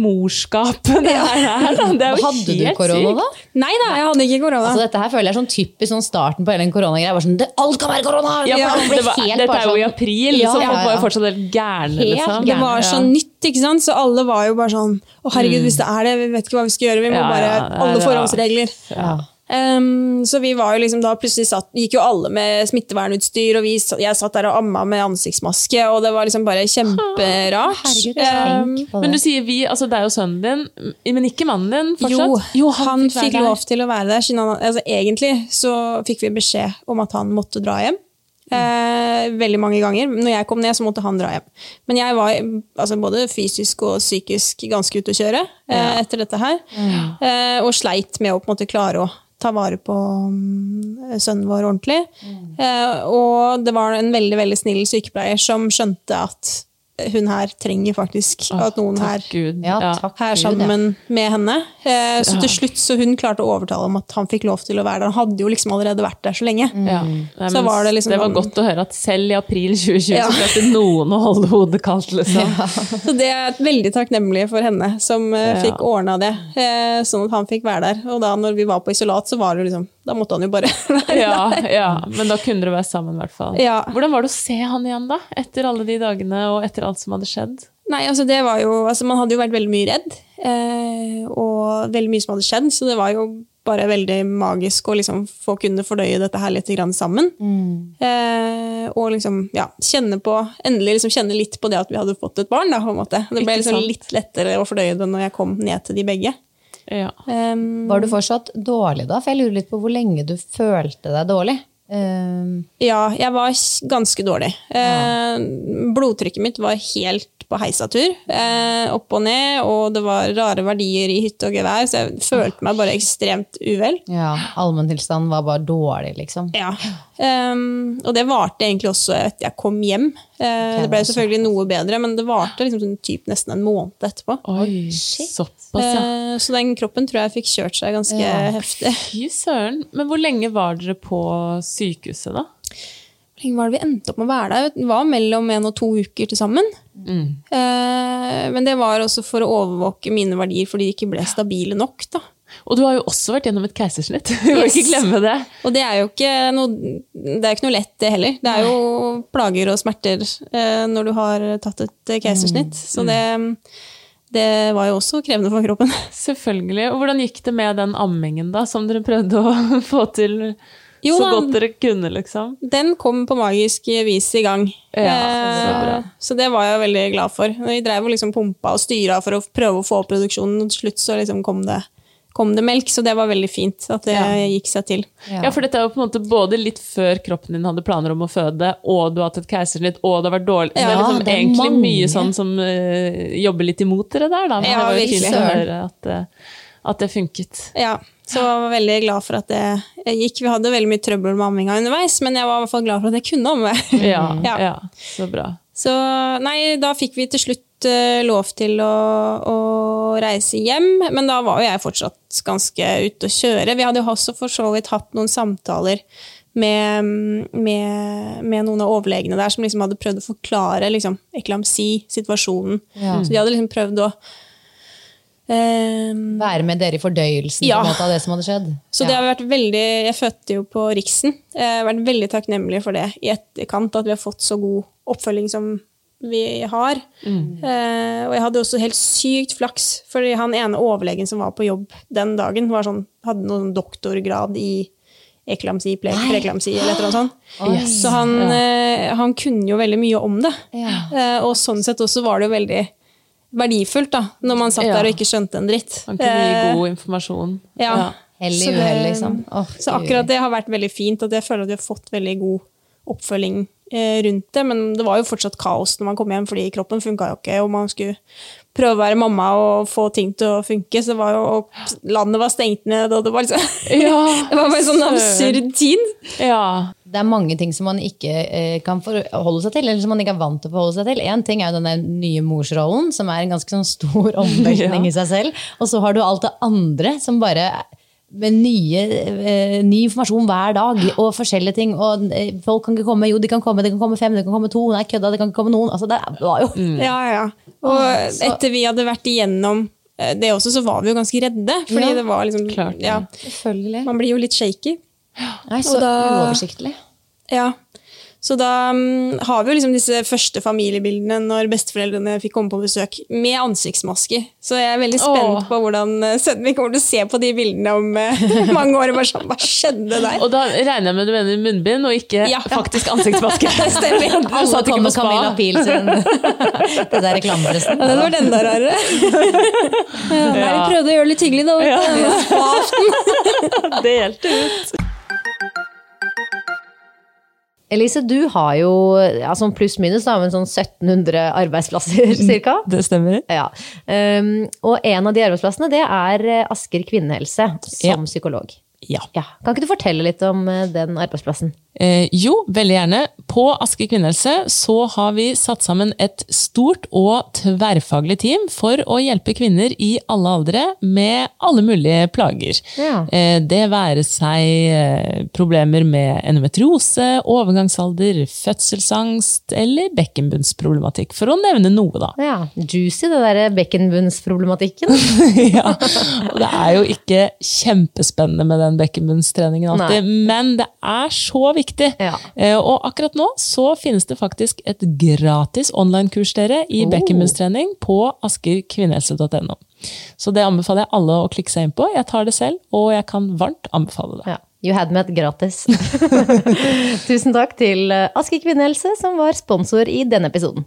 morskapet det her er. Det er jo Hadde du korona da? nei da, jeg hadde ikke korona. Altså, dette her føler jeg er sånn typisk sånn starten på hele den koronagreia. Sånn, det, alt kan være korona! Ja, Ja, det var, dette er jo i sånn- april, Ja, så folk var jo fortsatt helt gærne. Helt Liksom. det var så nytt, ikke sant? så alle var jo bare sånn Å, herregud, hvis det er det, vi vet ikke hva vi skal gjøre. Vi må bare det Alle forhåndsregler. Ja. Um, så vi var jo liksom da plutselig satt, gikk jo alle med smittevernutstyr, og vi, jeg satt der og amma med ansiktsmaske, og det var liksom bare kjemperart. Herregud, Um, Men du sier vi, altså det er jo sønnen din, men ikke mannen din fortsatt? Jo, han, han, fikk fikk lov til å være der. han, altså, egentlig så fikk vi beskjed om at han måtte dra hjem. Uh, veldig mange ganger. Når jeg kom ned, så måtte han dra hjem. Men jeg var altså, både fysisk og psykisk ganske ute å kjøre eh, etter dette her. Eh, og sleit med å på en måte klare å ta vare på mm, sønnen vår ordentlig. Mm. og det var en veldig veldig snill sykepleier som skjønte at hun her trenger faktisk at noen her Ja, her sammen med henne. Eh, så til slutt så hun klarte å overtale om at han fikk lov til å være der. Han hadde jo liksom allerede vært der så lenge. Ja. Nei, Så var det liksom det var godt å høre at selv i april (laughs) 2020 Ja. så klarte noen å holde hodet kaldt. Liksom. Så det er veldig takknemlig for henne som eh, fikk ordna det, eh, sånn at han fikk være der. Og da når vi var på isolat, så var det jo liksom Da måtte han jo bare (laughs) være Ja, der. ja, men da kunne dere være sammen, i hvert fall. Ja. Hvordan var det å se han igjen, da? Etter alle de dagene og etter alt som hadde skjedd? Nei, altså det var jo altså Man hadde jo vært veldig mye redd, eh, og veldig mye som hadde skjedd, så det var jo bare veldig magisk å liksom få kunne fordøye dette her litt grann sammen. Mm. Eh, og liksom, ja, kjenne på Endelig liksom kjenne litt på det at vi hadde fått et barn. Da, på en måte. Det ble liksom litt lettere å fordøye det når jeg kom ned til de begge. Ja. Um, Var du fortsatt dårlig da? For jeg lurer litt på hvor lenge du følte deg dårlig. Um, Ja, jeg var ganske dårlig. Eh, blodtrykket mitt var helt på heisatur. Eh, opp og ned, og det var rare verdier i hytte og gevær, så jeg følte meg bare ekstremt uvel. ja, allmenntilstanden var bare dårlig, liksom. Ja. Um, og det varte egentlig også etter jeg kom hjem. Eh, det ble selvfølgelig noe bedre, men det varte liksom sånn typ nesten en måned etterpå. Oi, såpass, ja. Eh, så den kroppen tror jeg fikk kjørt seg ganske Ja. heftig. (laughs) Fy søren. Men hvor lenge var dere på sykehuset, da? Hvor lenge var det vi endte opp med å være der? Det var mellom en og to uker til sammen. Eh, men det var også for å overvåke mine verdier fordi de ikke ble stabile nok. da. Og du har jo også vært gjennom et keisersnitt. (laughs) Vi må ikke glemme det. Og det er jo ikke noe, det ikke noe lett, det heller. Det er jo plager og smerter eh, når du har tatt et keisersnitt. keisersnitt. Så det, det var jo også krevende for kroppen. (laughs) Selvfølgelig. Og hvordan gikk det med den ammingen, da, som dere prøvde å (laughs) få til Jo så godt dere kunne, liksom? Den kom på magisk vis i gang. Ja, så. Eh, så det var jeg veldig glad for. Vi drev og liksom pumpa og styra for å prøve å få opp produksjonen, og til slutt så liksom kom, det, kom det melk. Så det var veldig fint at det Ja. gikk seg til. Ja. for dette er jo på en måte både litt før kroppen din hadde planer om å føde, og du har hatt et keisersnitt, og det har vært dårlig. det er liksom det er egentlig mange. mye sånn som uh, jobber litt imot dere der, da. Men Ja, det var jo virkelig. fint å høre at, uh, at det funket. Ja, så jeg var veldig glad for at det gikk. Vi hadde veldig mye trøbbel med amminga underveis, men jeg var i hvert fall glad for at jeg kunne amme. Ja, (laughs) Ja. ja. så bra. Så nei, da fikk vi til slutt eh, lov til å, å reise hjem, men da var jo jeg fortsatt ganske ute å kjøre. Vi hadde jo også for så vidt hatt noen samtaler med, med, med noen av overlegene der som liksom hadde prøvd å forklare liksom, eklamsi-situasjonen. Ja. Så de hadde liksom prøvd å um, Være med dere i fordøyelsen Ja. måte, av det som hadde skjedd. Så det har vært veldig Jeg fødte jo på Riksen. Jeg har vært veldig takknemlig for det i etterkant, at vi har fått så god oppfølging som vi har. Eh, og jeg hadde også helt sykt flaks, fordi han ene overlegen som var på jobb den dagen, var sånn, hadde noen doktorgrad i eklamsi, preklamsi eller et eller annet sånt. Så han, eh, han kunne jo veldig mye om det. Ja. Eh, og sånn sett også var det jo veldig verdifullt, da, når man satt Ja. der og ikke skjønte en dritt. Han kunne gi Eh, god informasjon. ja. Hell i Så det- uhell, liksom. Oh, Så akkurat det har vært veldig fint, at jeg føler at vi har fått veldig god oppfølging rundt det. Men det var jo fortsatt kaos når man kom hjem, fordi kroppen funka jo ikke. Og man skulle prøve å være mamma og få ting til å funke. Så var jo, og landet var stengt ned, og det var liksom (laughs) Ja, Det var bare en sånn absurd tid. Ja. Det er mange ting som man ikke eh, kan forholde seg til, eller som man ikke er vant til å forholde seg til. Én ting er jo den nye morsrollen, som er en ganske sånn stor (laughs) omveltning Ja. i seg selv. Og så har du alt det andre som bare med nye, eh, ny informasjon hver dag, og forskjellige ting. Og eh, folk kan ikke komme, jo de kan komme, det kan komme fem, det kan komme to, nei kødda, det kan ikke komme noen. Altså, det var jo Ja, ja. Og etter vi hadde vært igjennom eh, det også, så var vi jo ganske redde. Fordi Ja, det var liksom klart ja, Man blir jo litt shaky. Nei, så Og da- uoversiktlig. Ja. Så da mm, har vi jo liksom disse første familiebildene når besteforeldrene fikk komme på besøk, med ansiktsmasker. Så jeg er veldig spent Åh. på hvordan eh, sønnen min kommer til å se på de bildene om eh, (laughs) mange år. og Bare sånn, Hva skjedde der? Og da regner jeg med du mener munnbind, og ikke Ja. faktisk ansiktsmaske. Det (laughs) stemmer. Du (laughs) Alle satt ikke kom på spa. Camilla Pil sin Det der reklameforresten. Ja, den var enda rarere. Ja, nei, vi prøvde å gjøre det litt hyggelig, da. Ja. Ja. Det gjeldte ut. Elise, du har jo ja, sånn pluss-minus da, men sånn 1700 arbeidsplasser (laughs) ca. Det stemmer. Ja. Um, og en av de arbeidsplassene det er eh, Asker kvinnehelse som Ja. psykolog. Ja. Ja. Kan ikke du fortelle litt om eh, den arbeidsplassen? Eh, jo, veldig gjerne. På Asker kvinnehelse så har vi satt sammen et stort og tverrfaglig team for å hjelpe kvinner i alle aldre med alle mulige plager. Ja. Eh, det være seg eh, problemer med endometriose, overgangsalder, fødselsangst eller bekkenbunnsproblematikk, for å nevne noe, da. Ja, Juicy, det derre bekkenbunnsproblematikken. (laughs) ja. Og det er jo ikke kjempespennende med den bekkenbunnstreningen alltid, men det er så viktig Riktig. Ja. Eh, Og akkurat nå så finnes det faktisk et gratis online-kurs dere i Oh. bekkenbunnstrening på askerkvinnehelse.no. Så det anbefaler jeg alle å klikke seg inn på. Jeg tar det selv, og jeg kan varmt anbefale det. Ja. You had med gratis. (laughs) Tusen takk til Aske Asker kvinnehelse, som var sponsor i denne episoden.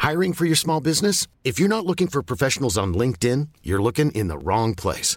Hiring for your small business? If you're not looking for professionals on LinkedIn, you're looking in the wrong place.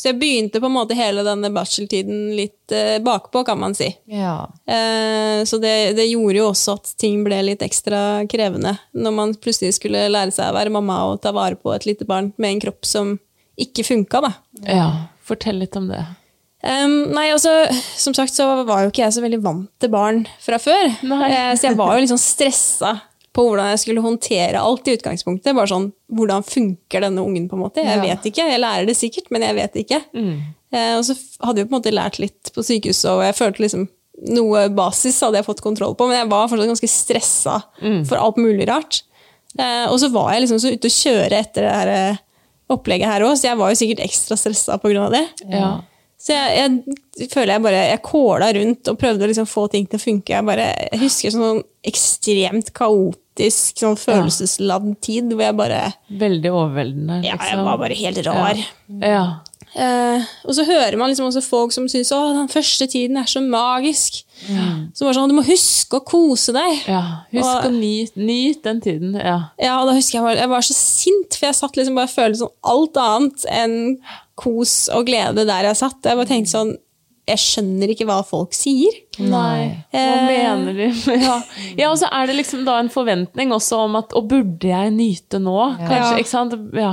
Så jeg begynte på en måte hele denne barseltiden litt eh, bakpå, kan man si. Ja. Eh, så det, det gjorde jo også at ting ble litt ekstra krevende. Når man plutselig skulle lære seg å være mamma og ta vare på et lite barn med en kropp som ikke funka, da. Ja, fortell litt om det. Um, nei, altså, som sagt så var jo ikke jeg så veldig vant til barn fra før. Nei. Eh, så jeg var jo litt sånn stressa på hvordan jeg skulle håndtere alt i utgangspunktet. Bare sånn, Hvordan funker denne ungen? på en måte? Jeg Ja. vet ikke. Jeg lærer det sikkert, men jeg vet ikke. Eh, og så hadde jeg på en måte lært litt på sykehuset, og jeg følte liksom noe basis hadde jeg fått kontroll på, men jeg var fortsatt ganske stressa for alt mulig rart. Eh, og så var jeg liksom så ute å kjøre etter det her eh, opplegget her òg, så jeg var jo sikkert ekstra stressa pga. det. Ja. Så jeg, jeg føler jeg bare jeg kåla rundt og prøvde å liksom få ting til å funke. Jeg, bare, jeg husker sånn ekstremt kaotisk, sånn følelsesladd tid hvor jeg bare Veldig overveldende. Ja, jeg liksom. var bare helt rar. Ja. Eh, og så hører man liksom også folk som syns at den første tiden er så magisk. Så bare sånn, Du må huske å kose deg. ja. Husk Og- å nyte nyt den tiden. Ja. Ja, og da husker Jeg var, jeg var så sint, for jeg satt liksom bare og følte sånn alt annet enn kos og glede der jeg satt. Jeg bare tenkte sånn Jeg skjønner ikke hva folk sier. Nei, hva Eh. mener de? (laughs) Ja. ja, og så er det liksom da en forventning også om at Og burde jeg nyte nå? Kanskje, Ja. ikke sant? Ja.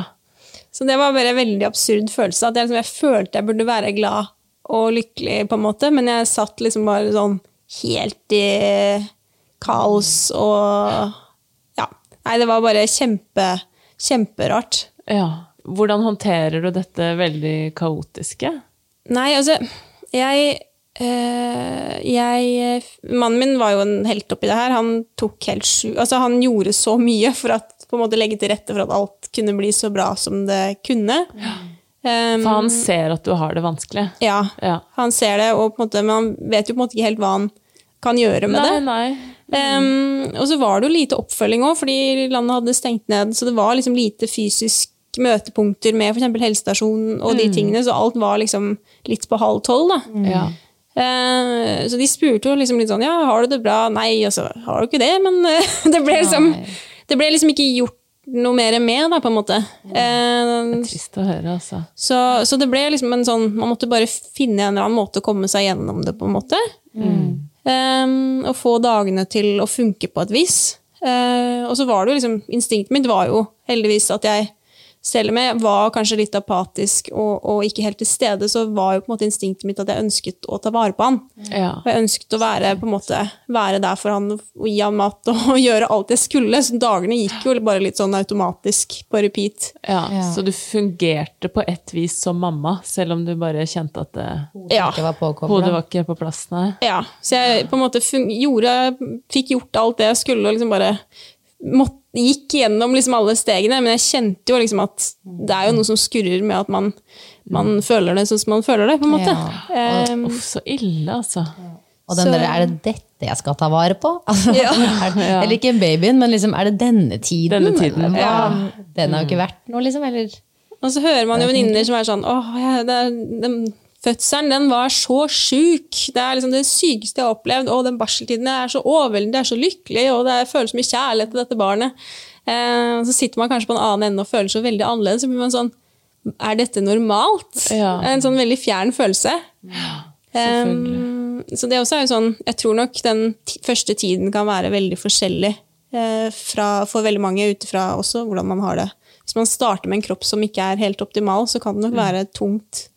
Så det var bare en veldig absurd følelse. At jeg, liksom, jeg følte jeg burde være glad og lykkelig, på en måte, men jeg satt liksom bare sånn helt i kaos og Ja. Nei, det var bare kjempe, kjemperart. ja. Hvordan håndterer du dette veldig kaotiske? Nei, altså Jeg eh, jeg, Mannen min var jo en helt oppi det her. Han tok helt sju Altså, han gjorde så mye for at på en måte legge til rette for at alt kunne bli så bra som det kunne. Um, For han ser at du har det vanskelig. Ja, Ja. han ser det, måte, men han vet jo på en måte ikke helt hva han kan gjøre med Nei, det. nei. Um, og så var det jo lite oppfølging òg, fordi landet hadde stengt ned. Så det var liksom lite fysisk møtepunkter med f.eks. helsestasjonen og Mm. de tingene, så alt var liksom litt på halv tolv. da. Ja. Eh, så de spurte jo liksom litt sånn Ja, har du det bra? Nei, altså, har du ikke det? Men eh, (laughs) det ble liksom Det ble liksom ikke gjort noe mer med, da, på en måte. det er Trist å høre, altså. så, så det ble liksom en sånn Man måtte bare finne en eller annen måte å komme seg gjennom det på, en måte. Eh, og få dagene til å funke på et vis. Uh, og så var det jo liksom Instinktet mitt var jo heldigvis at jeg selv om jeg var kanskje litt apatisk og, og ikke helt til stede, så var jo på en måte instinktet mitt at jeg ønsket å ta vare på han. Ja. Og jeg ønsket å være, på en måte, være der for han og gi han mat og (laughs) gjøre alt jeg skulle. Så dagene gikk jo bare litt sånn automatisk på repeat. Ja, Så du fungerte på et vis som mamma, selv om du bare kjente at det, Ja. Ikke var påkoblet. hodet var ikke på plass? Nei. ja. Så jeg på en måte gjorde, fikk gjort alt det jeg skulle, og liksom bare måtte, gikk gjennom liksom alle stegene. Men jeg kjente jo liksom at det er jo noe som skurrer med at man, man føler det sånn som man føler det, på en måte. Ja. Um, Uff, så ille, altså. Og den Så- der, er det dette jeg skal ta vare på? (laughs) Altså, Ja. er, det- eller ikke babyen, men liksom, er det denne tiden? Denne tiden, ja. Den har jo ikke vært noe, liksom. Eller Og så hører man jo venninner som er sånn åh, jeg, det er, den fødselen den var så sjuk. Det er liksom det sykeste jeg har opplevd. Og den barseltiden er så overveldende, jeg er så lykkelig, og det føles så mye kjærlighet til dette barnet. Eh, så sitter man kanskje på en annen ende og føler seg veldig annerledes. Så blir man sånn Er dette normalt? Ja. En sånn veldig fjern følelse. Ja, Um, så det også er jo sånn Jeg tror nok den første tiden kan være veldig forskjellig eh, fra, for veldig mange ut ifra også hvordan man har det. Hvis man starter med en kropp som ikke er helt optimal, så kan det nok være tungt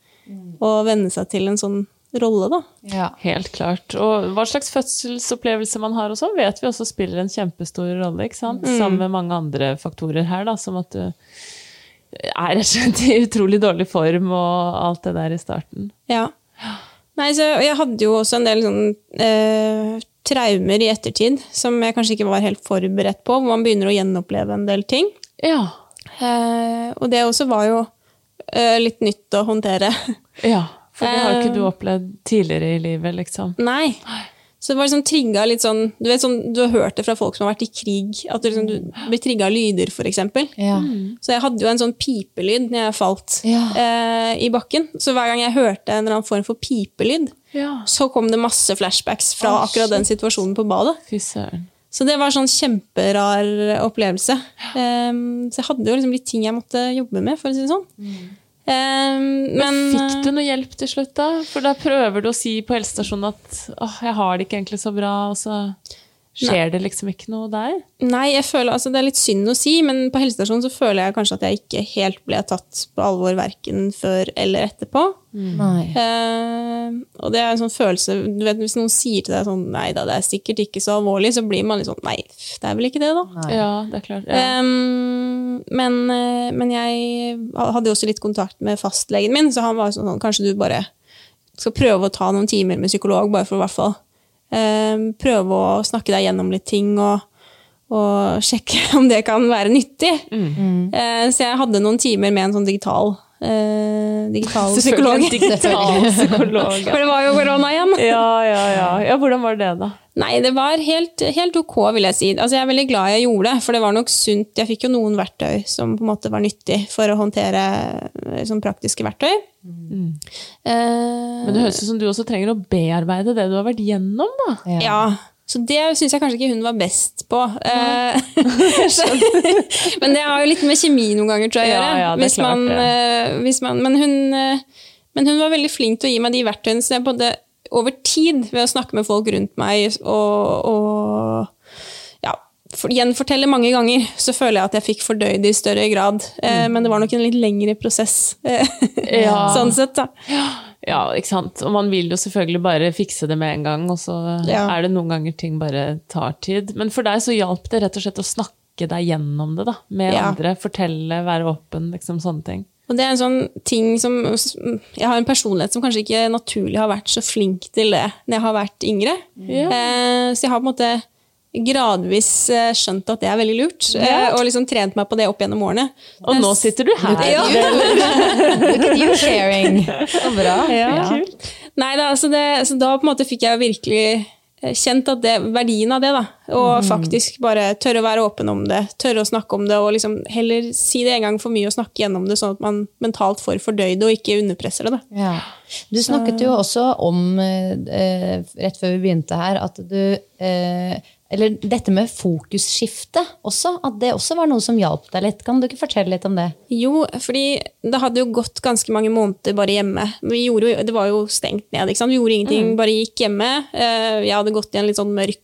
å venne seg til en sånn rolle, da. Ja. Helt klart. Og hva slags fødselsopplevelse man har også, vet vi også spiller en kjempestor rolle, ikke sant? Sammen med mange andre faktorer her, da, som at du er rett og slett i utrolig dårlig form og alt det der i starten. Ja. Nei, så jeg hadde jo også en del sånn eh, traumer i ettertid som jeg kanskje ikke var helt forberedt på, hvor man begynner å gjenoppleve en del ting. Ja. Eh, og det også var jo eh, litt nytt å håndtere. (laughs) ja. For det har ikke du Eh. opplevd tidligere i livet, liksom. Nei. Så det var liksom trigga litt sånn Du vet sånn, du har hørt det fra folk som har vært i krig, at du, liksom, du blir trigga av lyder, f.eks. Ja. Så jeg hadde jo en sånn pipelyd når jeg falt Ja. eh, i bakken. Så hver gang jeg hørte en eller annen form for pipelyd, Ja. så kom det masse flashbacks fra oh, akkurat den situasjonen på badet. Fy søren. Så det var sånn kjemperar opplevelse. Ehm, så jeg hadde jo liksom litt ting jeg måtte jobbe med, for å si det sånn. Ehm, men Fikk du noe hjelp til slutt, da? For da prøver du å si på helsestasjonen at åh, jeg har det ikke egentlig så bra, og så skjer det liksom ikke noe der? Nei, jeg føler, altså det er litt synd å si, men på helsestasjonen så føler jeg kanskje at jeg ikke helt ble tatt på alvor verken før eller etterpå. Nei. Eh, og det er en sånn følelse du vet, Hvis noen sier til deg sånn Nei da, det er sikkert ikke så alvorlig, så blir man litt sånn Nei, det er vel ikke det, da. Ja, det er klart. Ja. Um, men, eh, men jeg hadde jo også litt kontakt med fastlegen min, så han var sånn Kanskje du bare skal prøve å ta noen timer med psykolog, bare for å i hvert fall prøve å snakke deg gjennom litt ting og, og (laughs) sjekke om det kan være nyttig. Mm. så jeg hadde noen timer med en sånn digital, eh, digital psykolog. Digital (laughs) psykolog. For det var jo korona igjen. Ja, ja, ja. ja, hvordan var det, da? Nei, det var helt, helt ok, vil jeg si. Altså, jeg er veldig glad jeg gjorde det, for det var nok sunt. Jeg fikk jo noen verktøy som på en måte var nyttig for å håndtere eh, sånn praktiske verktøy. Eh, Men det høres ut som du også trenger å bearbeide det du har vært gjennom, da. ja. Så det syns jeg kanskje ikke hun var best på. Ja. (laughs) (laughs) men det har jo litt med kjemi noen ganger, tror jeg, å Ja, gjøre. ja, hvis klart man, eh, hvis man, men, hun, eh, men hun var veldig flink til å gi meg de verktøyene. Så jeg både over tid, ved å snakke med folk rundt meg og, og ja, gjenfortelle mange ganger, så føler jeg at jeg fikk fordøyd det i større grad. Eh, men det var nok en litt lengre prosess. eh, Ja. (laughs) sånn sett, da. Ja, ikke sant. Og man vil jo selvfølgelig bare fikse det med en gang, og så Ja. er det noen ganger ting bare tar tid. Men for deg så hjalp det rett og slett å snakke deg gjennom det, da. Med andre. Fortelle, være åpen, liksom sånne ting. Og det er en sånn ting som Jeg har en personlighet som kanskje ikke naturlig har vært så flink til det når jeg har vært yngre. Eh, så jeg har på en måte gradvis eh, skjønt at det er veldig lurt, eh, og liksom trent meg på det opp gjennom årene. Og nå sitter du her. Ja. (laughs) Look at you sharing. (laughs) Så bra. Nei da, så, det, så da på en måte fikk jeg virkelig eh, kjent at det, verdien av det, da. Og faktisk bare tørre å være åpen om det, tørre å snakke om det, og liksom heller si det en gang for mye og snakke gjennom det, sånn at man mentalt får fordøyd det og ikke underpresser det. da. Ja. Du snakket jo også om, eh, rett før vi begynte her, at du eh, Eller dette med fokusskifte også. At det også var noe som hjalp deg litt. Kan du ikke fortelle litt om det? Jo, fordi det hadde jo gått ganske mange måneder bare hjemme. Vi gjorde, jo- det var jo stengt ned. ikke sant? Vi gjorde ingenting, bare gikk hjemme. Eh, Jeg hadde gått i en litt sånn mørk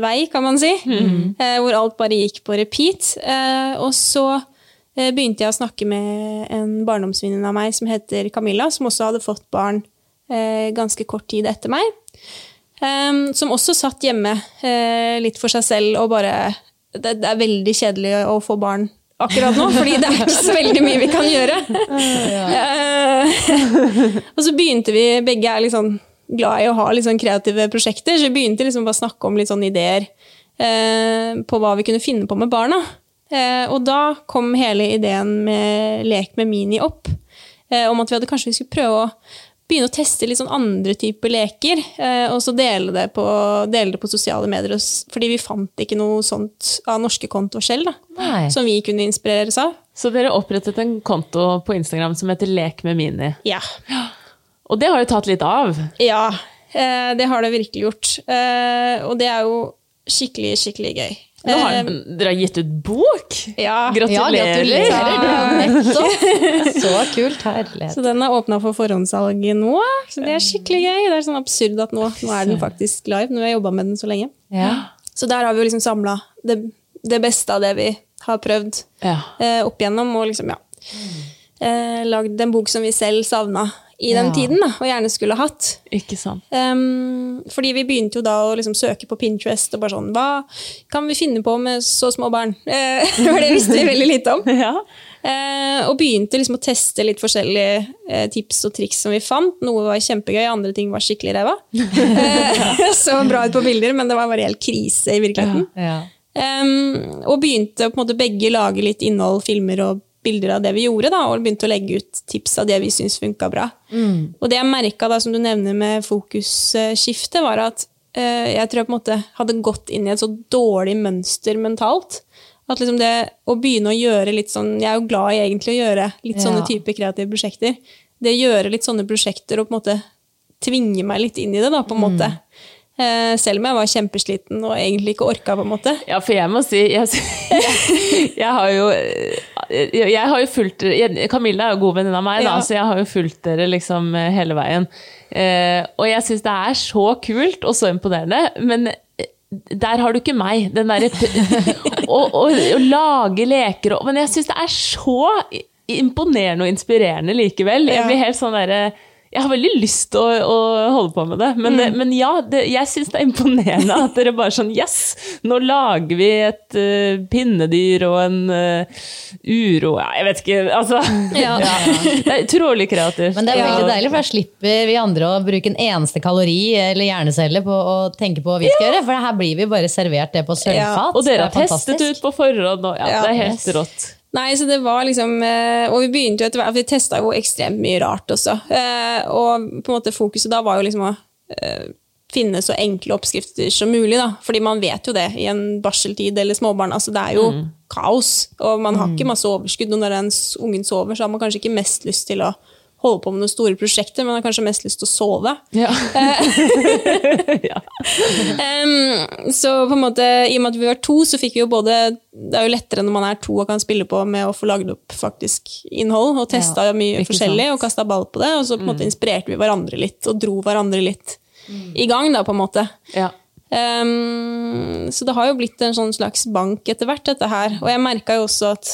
vei, kan man si, mm. hvor alt bare gikk på repeat. Eh, Og så eh, begynte jeg å snakke med en barndomsvenninne av meg som heter Camilla, som også hadde fått barn eh, ganske kort tid etter meg. Em, som også satt hjemme eh, litt for seg selv og bare det, det er veldig kjedelig å få barn akkurat nå, fordi det er ikke så veldig mye vi kan gjøre. (laughs) Eh, og så begynte vi, begge er sånn glad i å ha sånn kreative prosjekter, så vi begynte liksom bare å snakke om litt sånne ideer eh, på hva vi kunne finne på med barna. Eh, og da kom hele ideen med Lek med Mini opp, eh, om at vi hadde kanskje vi skulle prøve å begynne å teste litt sånn andre typer leker, eh, og så dele det, på, dele det på sosiale medier, fordi vi fant ikke noe sånt av norske kontoer selv, da, som vi kunne inspireres av. Så dere opprettet en konto på Instagram som heter Lek med Mini. Ja. Og det har jo tatt litt av. Ja, eh, det har det virkelig gjort. Eh, og det er jo skikkelig, skikkelig gøy. Nå har um, dere har gitt ut bok! ja, Ja, Gratulerer! gratulerer! Så kult. Herlighet. Så den er åpna for forhåndssalg nå, så det er skikkelig gøy. Det er sånn absurd at nå, nå er den faktisk live, Nå har jeg jobba med den så lenge. Ja. Så der har vi jo liksom samla det, det beste av det vi har prøvd Ja. eh, opp igjennom, og liksom, ja. Eh, lagd en bok som vi selv savna i den Ja. tiden, da, og gjerne skulle hatt. Ikke sant. Um, fordi vi begynte jo da å liksom søke på Pinterest og bare sånn Hva kan vi finne på med så små barn? (laughs) For det visste vi veldig lite om. (laughs) Ja. uh, og begynte liksom å teste litt forskjellige uh, tips og triks som vi fant. Noe var kjempegøy, andre ting var skikkelig ræva. uh, (laughs) så bra ut på bilder, men det var bare helt krise i virkeligheten. Ja. Um, og begynte på en måte begge lage litt innhold, filmer og bilder av det vi gjorde, da, og begynte å legge ut tips av det vi syntes funka bra. Og det jeg merka, som du nevner med fokusskiftet, var at eh, jeg tror jeg på en måte hadde gått inn i et så dårlig mønster mentalt. At liksom det å begynne å gjøre litt sånn Jeg er jo glad i egentlig å gjøre litt sånne Ja. type kreative prosjekter. Det å gjøre litt sånne prosjekter og på en måte tvinge meg litt inn i det, da, på en måte. Eh, selv om jeg var kjempesliten og egentlig ikke orka, på en måte. Ja, for jeg må si Jeg, (laughs) jeg har jo jeg, har jo fulgt Camilla er jo god venninne av meg, da, Ja. så jeg har jo fulgt dere liksom hele veien. Eh, og jeg syns det er så kult og så imponerende, men eh, der har du ikke meg. Den derre å (laughs) lage leker og Men jeg syns det er så imponerende og inspirerende likevel. Jeg blir helt sånn derre jeg har veldig lyst til å, å holde på med det, men, men ja, det, jeg syns det er imponerende at dere bare sånn Yes! Nå lager vi et uh, pinnedyr og en uh, uro ja, Jeg vet ikke, altså. (laughs) Ja. Det er utrolig kreativt. Men det er Ja. veldig deilig, for da slipper vi andre å bruke en eneste kalori eller hjernecelle på å tenke på hva vi skal gjøre. For her blir vi bare servert det på sølvfat. og dere har er testet ut på forhånd, og ja, Ja. det er helt Yes. rått. Nei, så det var liksom eh, Og vi begynte jo etter hvert Vi testa jo ekstremt mye rart også. Eh, Og på en måte fokuset da var jo liksom å eh, finne så enkle oppskrifter som mulig, da. Fordi man vet jo det i en barseltid eller småbarn. Altså, det er jo kaos, og man har ikke masse overskudd. Og når den ungen sover, så har man kanskje ikke mest lyst til å holde på med noen store prosjekter, men har kanskje mest lyst til å sove. Ja. (laughs) um, så på en måte, i og med at vi var to, så fikk vi jo både Det er jo lettere når man er to og kan spille på med å få lagd opp faktisk innhold, og testa mye forskjellig sant. og kasta ball på det. Og så på en måte inspirerte vi hverandre litt, og dro hverandre litt i gang, da, på en måte. ja. Um, så det har jo blitt en sånn slags bank etter hvert, dette her. Og jeg merka jo også at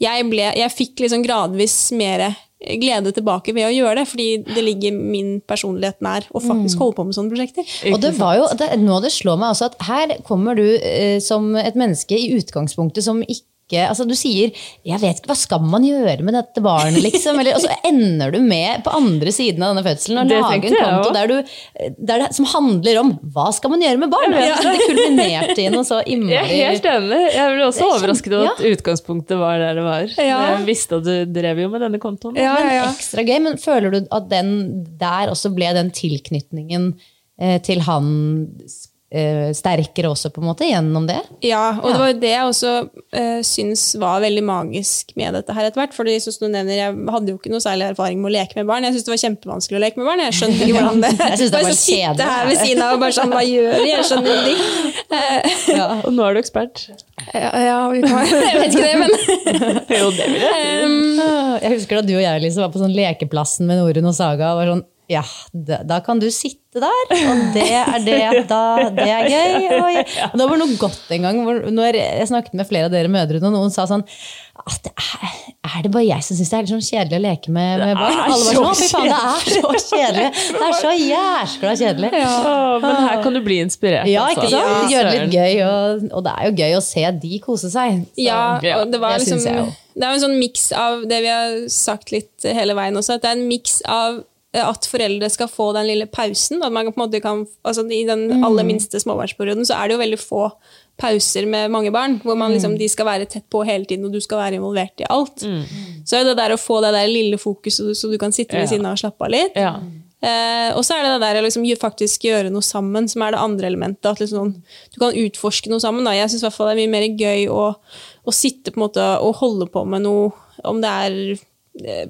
jeg, ble, jeg fikk liksom gradvis mer glede tilbake ved å gjøre det, fordi det ligger min personlighet nær å faktisk holde på med sånne prosjekter. Og det var jo, det, nå det slår meg også at her kommer du eh, som et menneske i utgangspunktet som ikke altså Du sier 'jeg vet ikke, hva skal man gjøre med dette barnet', liksom? Eller, og så ender du med på andre siden av denne fødselen og lager en konto der du, der det, som handler om 'hva skal man gjøre med barn'? Altså, det kulminerte i noe så (laughs) Jeg er helt enig. Jeg ble også er overrasket over at utgangspunktet var der det var. Ja. Jeg visste at du drev jo med denne kontoen. men ekstra gøy. Men føler du at den der også ble den tilknytningen eh, til han eh, sterkere også, på en måte, gjennom det? Ja, og det var jo det jeg også uh, syns var veldig magisk med dette her etter hvert. fordi som du nevner, Jeg hadde jo ikke noe særlig erfaring med å leke med barn. Jeg syntes det var kjempevanskelig å leke med barn. Jeg skjønner ikke hvordan det (laughs) Jeg synes det (laughs) var kjedelig. her ved siden av og bare sånn, hva gjør jeg? Jeg skjønner ingenting. (laughs) Ja. Og nå er du ekspert. ja, ja, vi kan, jeg vet ikke det, men Jo, det vil jeg. Jeg husker da du og jeg liksom var på sånn lekeplassen med Norun og Saga. og var sånn, ja, da, da kan du sitte der, og det er det. Da, det er gøy. Og, og det var noe godt en gang når jeg snakket med flere av dere mødre, og noen sa sånn at det er, er det bare jeg som syns det er litt sånn kjedelig å leke med, med barn? Alle var sånn, «Å, fy faen, det er så kjedelig! Det er så jæskla kjedelig. Ja. men her kan du bli inspirert. Ja, ikke altså. sant? Ja, Gjøre det litt gøy, og, og det er jo gøy å se de kose seg. Så- Ja, og det var liksom. Det er jo en sånn miks av det vi har sagt litt hele veien også, at det er en miks av at foreldre skal få den lille pausen. At man på en måte kan, altså I den Mm. aller minste småbarnsperioden så er det jo veldig få pauser med mange barn, hvor man Mm. liksom, de skal være tett på hele tiden, og du skal være involvert i alt. Mm. Så er det der å få det der lille fokuset, så du kan sitte ved siden av og slappe av litt. Ja. Eh, og så er det det der å liksom, faktisk gjøre noe sammen, som er det andre elementet. At liksom, du kan utforske noe sammen. Da. Jeg syns det er mye mer gøy å, å sitte på en måte og holde på med noe, om det er eh,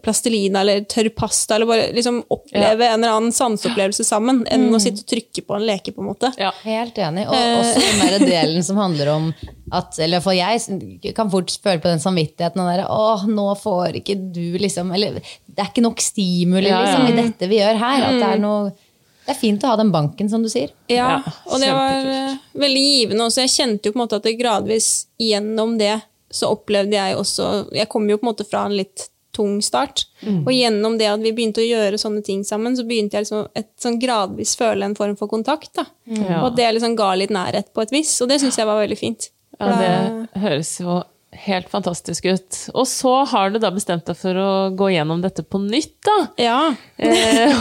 plastelina eller tørr pasta, eller bare liksom oppleve en eller annen sanseopplevelse sammen, enn å sitte og trykke på en leke, på en måte. Ja. Helt enig. Og også den der delen som handler om at Eller for jeg kan fort føle på den samvittigheten. og derre Å, nå får ikke du liksom Eller det er ikke nok stimuli Ja, ja. liksom, i dette vi gjør her. At det er noe Det er fint å ha den banken, som du sier. Ja, Ja, og det var eh, veldig givende også. Jeg kjente jo på en måte at det gradvis gjennom det så opplevde jeg også Jeg kom jo på en måte fra en litt tung start. Mm. Og gjennom det at vi begynte å gjøre sånne ting sammen, så begynte jeg liksom et sånn gradvis føle en form for kontakt. da. Ja. Og at det liksom ga litt nærhet på et vis. Og det syns jeg var veldig fint. Ja, det høres jo helt fantastisk ut. Og så har du da bestemt deg for å gå gjennom dette på nytt, da. ja. (laughs) Eh,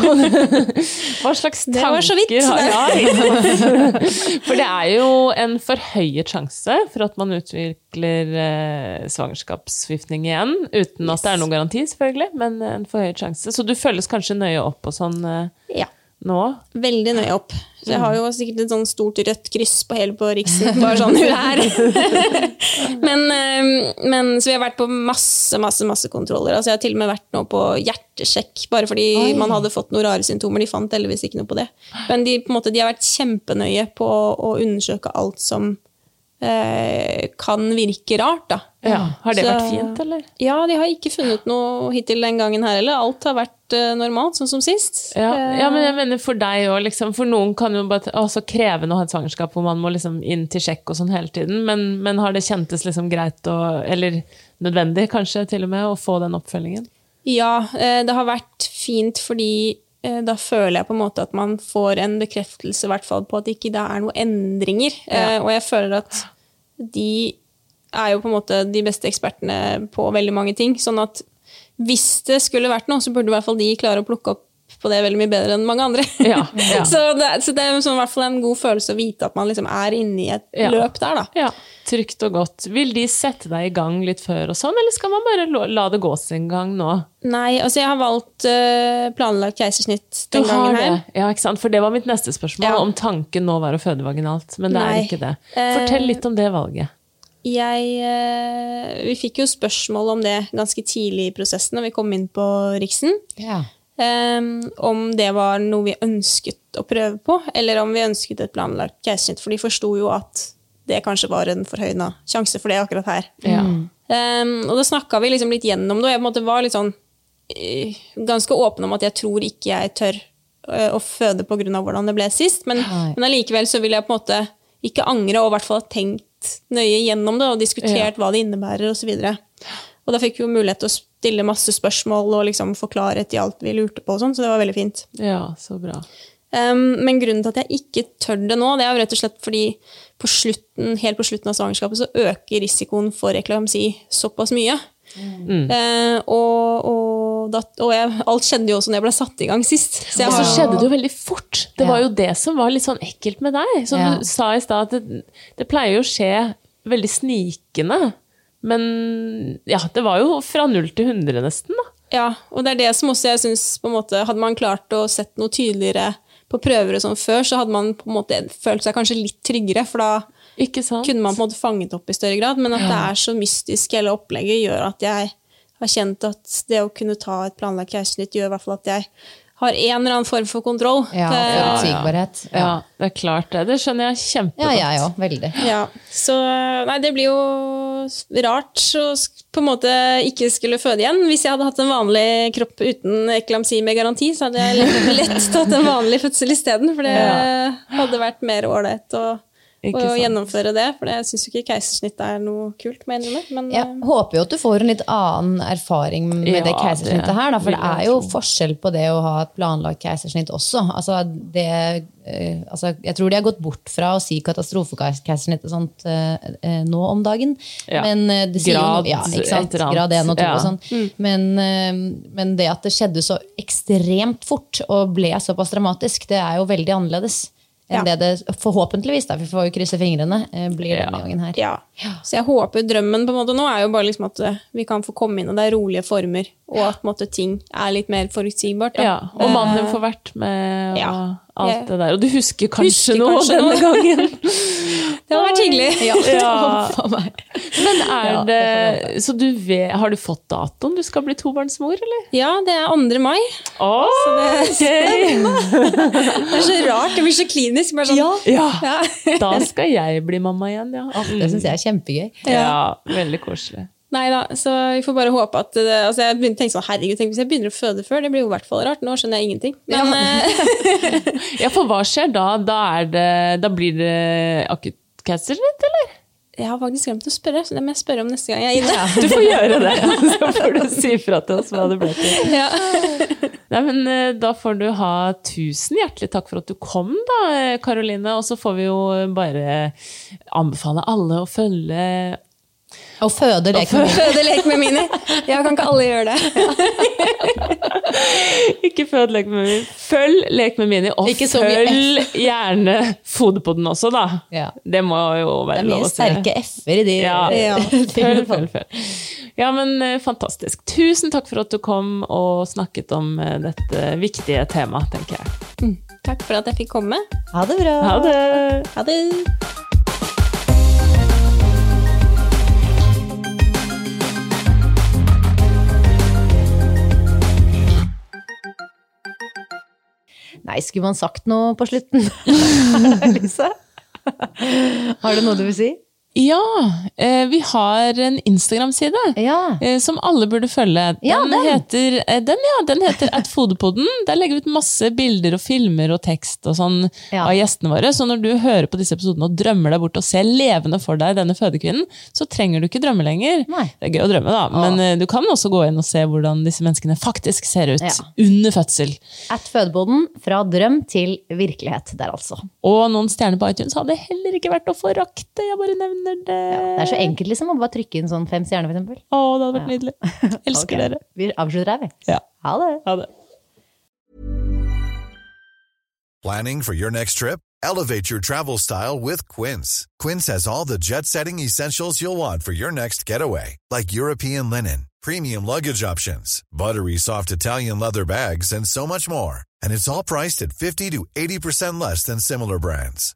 Hva slags tanker Det var så vidt. har ja. (laughs) For det er jo en forhøyet sjanse for at man utvikler eh, svangerskapsforgiftning igjen. Uten at det er noen garanti, selvfølgelig, men en forhøyet sjanse. Så du følges kanskje nøye opp og sånn eh, ja. nå? Veldig nøye opp. Så jeg har jo sikkert et sånn stort rødt kryss på hele på riksen. (laughs) Bare sånn hun er. (laughs) men, eh, men, så vi har vært på masse, masse masse kontroller. Altså jeg har til og med vært nå på hjertesjekk, bare fordi man hadde fått noen rare symptomer. De fant heldigvis ikke noe på det. Men de, på en måte, de har vært kjempenøye på å undersøke alt som kan virke rart. da. Ja. Har det Så- vært fint, eller? Ja, de har ikke funnet noe hittil den gangen her heller. Alt har vært eh, normalt, sånn som sist. Ja, Eh, ja, men jeg mener for deg òg, liksom. For noen kan jo bare å, så krevende å ha et svangerskap hvor man må liksom inn til sjekk og sånn hele tiden. Men, men har det kjentes liksom greit og Eller nødvendig, kanskje, til og med, å få den oppfølgingen? Ja, eh, det har vært fint fordi eh, da føler jeg på en måte at man får en bekreftelse i hvert fall på at det ikke er noen endringer. Eh, Og jeg føler at de er jo på en måte de beste ekspertene på veldig mange ting. Sånn at hvis det skulle vært noe, så burde i hvert fall de klare å plukke opp på det veldig mye bedre enn mange andre. Ja, (laughs) ja. så, det, så det er i hvert fall en god følelse å vite at man liksom er inne i et Ja. løp der, da. Ja, Trygt og godt. Vil de sette deg i gang litt før og sånn, eller skal man bare la- det gå sin gang nå? Nei, altså jeg har valgt eh, planlagt keisersnitt Du den har gangen det. Ja, ikke sant? For det var mitt neste spørsmål, om tanken nå var å føde vaginalt. Men det Nei. er ikke det. Eh, Fortell litt om det valget. Jeg, eh, vi fikk jo spørsmål om det ganske tidlig i prosessen når vi kom inn på Riksen. Ja. Eh, om det var noe vi ønsket å prøve på, eller om vi ønsket et planlagt keisersnitt. For de forsto jo at det kanskje var en forhøyna sjanse for det akkurat her. Ja. Um, og da snakka vi liksom litt gjennom det, og jeg på en måte var litt sånn eh, ganske åpen om at jeg tror ikke jeg tør eh, å føde pga. hvordan det ble sist. Men, Nei. men allikevel så vil jeg på en måte ikke angre, og i hvert fall ha tenkt nøye gjennom det og diskutert hva det innebærer osv. Og, og da fikk vi jo mulighet til å stille masse spørsmål og liksom forklare til alt vi lurte på, og sånn, så det var veldig fint. ja, så bra. Um, men grunnen til at jeg ikke tør det nå, det er jo rett og slett fordi på slutten, helt på slutten av svangerskapet så øker risikoen for eklamsi såpass mye. Eh, og og, da, og jeg, alt skjedde jo også når jeg ble satt i gang sist. Så jeg Og så skjedde det jo veldig fort. Det Ja. var jo det som var litt sånn ekkelt med deg. Som Ja. du sa i stad, at det, det pleier jo å skje veldig snikende. Men ja, det var jo fra null til hundre nesten, da. Ja, og det er det som også jeg synes på en måte, Hadde man klart å sett noe tydeligere på prøver og sånn før, så hadde man på en måte følt seg kanskje litt tryggere, for da Ikke sant? kunne man på en måte fanget opp i større grad. Men at det er så mystisk hele opplegget, gjør at jeg har kjent at det å kunne ta et planlagt keisersnitt gjør i hvert fall at jeg har en eller annen form for kontroll. Ja, forutsigbarhet. Ja, det er klart det. Det skjønner jeg Ja, jeg ja, òg. Veldig. Ja, så nei, det blir jo rart å på en måte ikke skulle føde igjen. Hvis jeg hadde hatt en vanlig kropp uten eklamsi med garanti, så hadde jeg lett, lett tatt en vanlig fødsel isteden, for det Ja. hadde vært mer ålreit å sant. gjennomføre det. For jeg syns ikke keisersnitt er noe kult, med. Men Jeg eh, håper jo at du får en litt annen erfaring med Ja, det keisersnittet det her. Da, for det er jo forskjell på det å ha et planlagt keisersnitt også. Altså, det, eh, altså, jeg tror de har gått bort fra å si katastrofekeisersnitt og sånt eh, nå om dagen. Ja. Men det sier Grad ja. Grad 1 og 2 Ja. og sånn. Men, eh, men det at det skjedde så ekstremt fort og ble såpass dramatisk, det er jo veldig annerledes. Enn Ja. det det forhåpentligvis, da, vi får jo krysse fingrene, blir blir Ja. denne gangen her. ja. Så jeg håper drømmen på en måte nå er jo bare liksom at eh, vi kan få komme inn, og det er rolige former, og at måte, ting er litt mer forutsigbart. Da. Ja, og mannen Eh, får vært med og ja. Alt det der. Og du husker kanskje Husker noe kanskje denne noe. gangen? (laughs) Det hadde vært hyggelig. Ja. (laughs) ja. Men er Ja, det, Så du vet, har du fått datoen du skal bli tobarnsmor, eller? Ja, det er 2. mai. Å, det- Det er så rart, det blir så klinisk. Bare sånn, Ja, ja. da skal jeg bli mamma igjen, ja. Det syns jeg er kjempegøy. Ja, veldig koselig. Nei da, så vi får bare håpe at det, altså Jeg begynte å tenke sånn, herregud, tenk hvis jeg begynner å føde før, det blir jo i hvert fall rart. Nå skjønner jeg ingenting. Men ja. (laughs) Ja, for hva skjer da? Da, er det, da blir det akutt cancer, eller? jeg har faktisk glemt å spørre, så det må jeg spørre om neste gang jeg er inne. Du får gjøre det, (laughs) så får du si fra til oss hva det ble til. (laughs) Ja. Nei, men eh, Da får du ha tusen hjertelig takk for at du kom, da, eh, Karoline. Og så får vi jo bare anbefale alle å følge Og føde lek med Føde lek med Mini. Ja, kan ikke alle gjøre det? (laughs) Ikke fød Lek med Mini. Følg Lek med Mini, og Ikke så mye følg gjerne Foderpodden også, da. Ja. Det må jo være lov å si. Det er mye sterke f-er i de Ja. (laughs) Ja. Følg, følg, følg. Ja, men eh, fantastisk. Tusen takk for at du kom og snakket om eh, dette viktige temaet, tenker jeg. Takk for at jeg fikk komme. Ha det bra. Ha det! Ha det! Nei, skulle man sagt noe på slutten? (laughs) Lise? (laughs) Har du noe du vil si? Ja, eh, vi har en Instagram-side. Ja. eh, Som alle burde følge. Den, Ja, den. heter, eh, den, ja, den heter At Der legger vi ut masse bilder og filmer og tekst og sånn Ja. av gjestene våre. Så når du hører på disse episodene og drømmer deg bort og ser levende for deg denne fødekvinnen, så trenger du ikke drømme lenger. Nei. Det er gøy å drømme, da, men eh, du kan også gå inn og se hvordan disse menneskene faktisk ser ut under fødsel. At fødeboden, fra drøm til virkelighet der, altså. Og noen stjerner på iTunes hadde heller ikke vært å forakte. Jeg bare nevner det. Det er så enkelt liksom å bare trykke inn sånn fem stjerner, for eksempel. Å, det hadde vært nydelig. (laughs) Elsker Ok. dere. Vi avslutter her, vi. Ja. Ha det. Ha det. Planning for your next trip? Elevate your travel style with Quince. Quince has all the jet setting essentials you'll want for your next getaway, like European linen, premium luggage options, buttery soft Italian leather bags, and so much more. And it's all priced at 50 to 80% less than similar brands.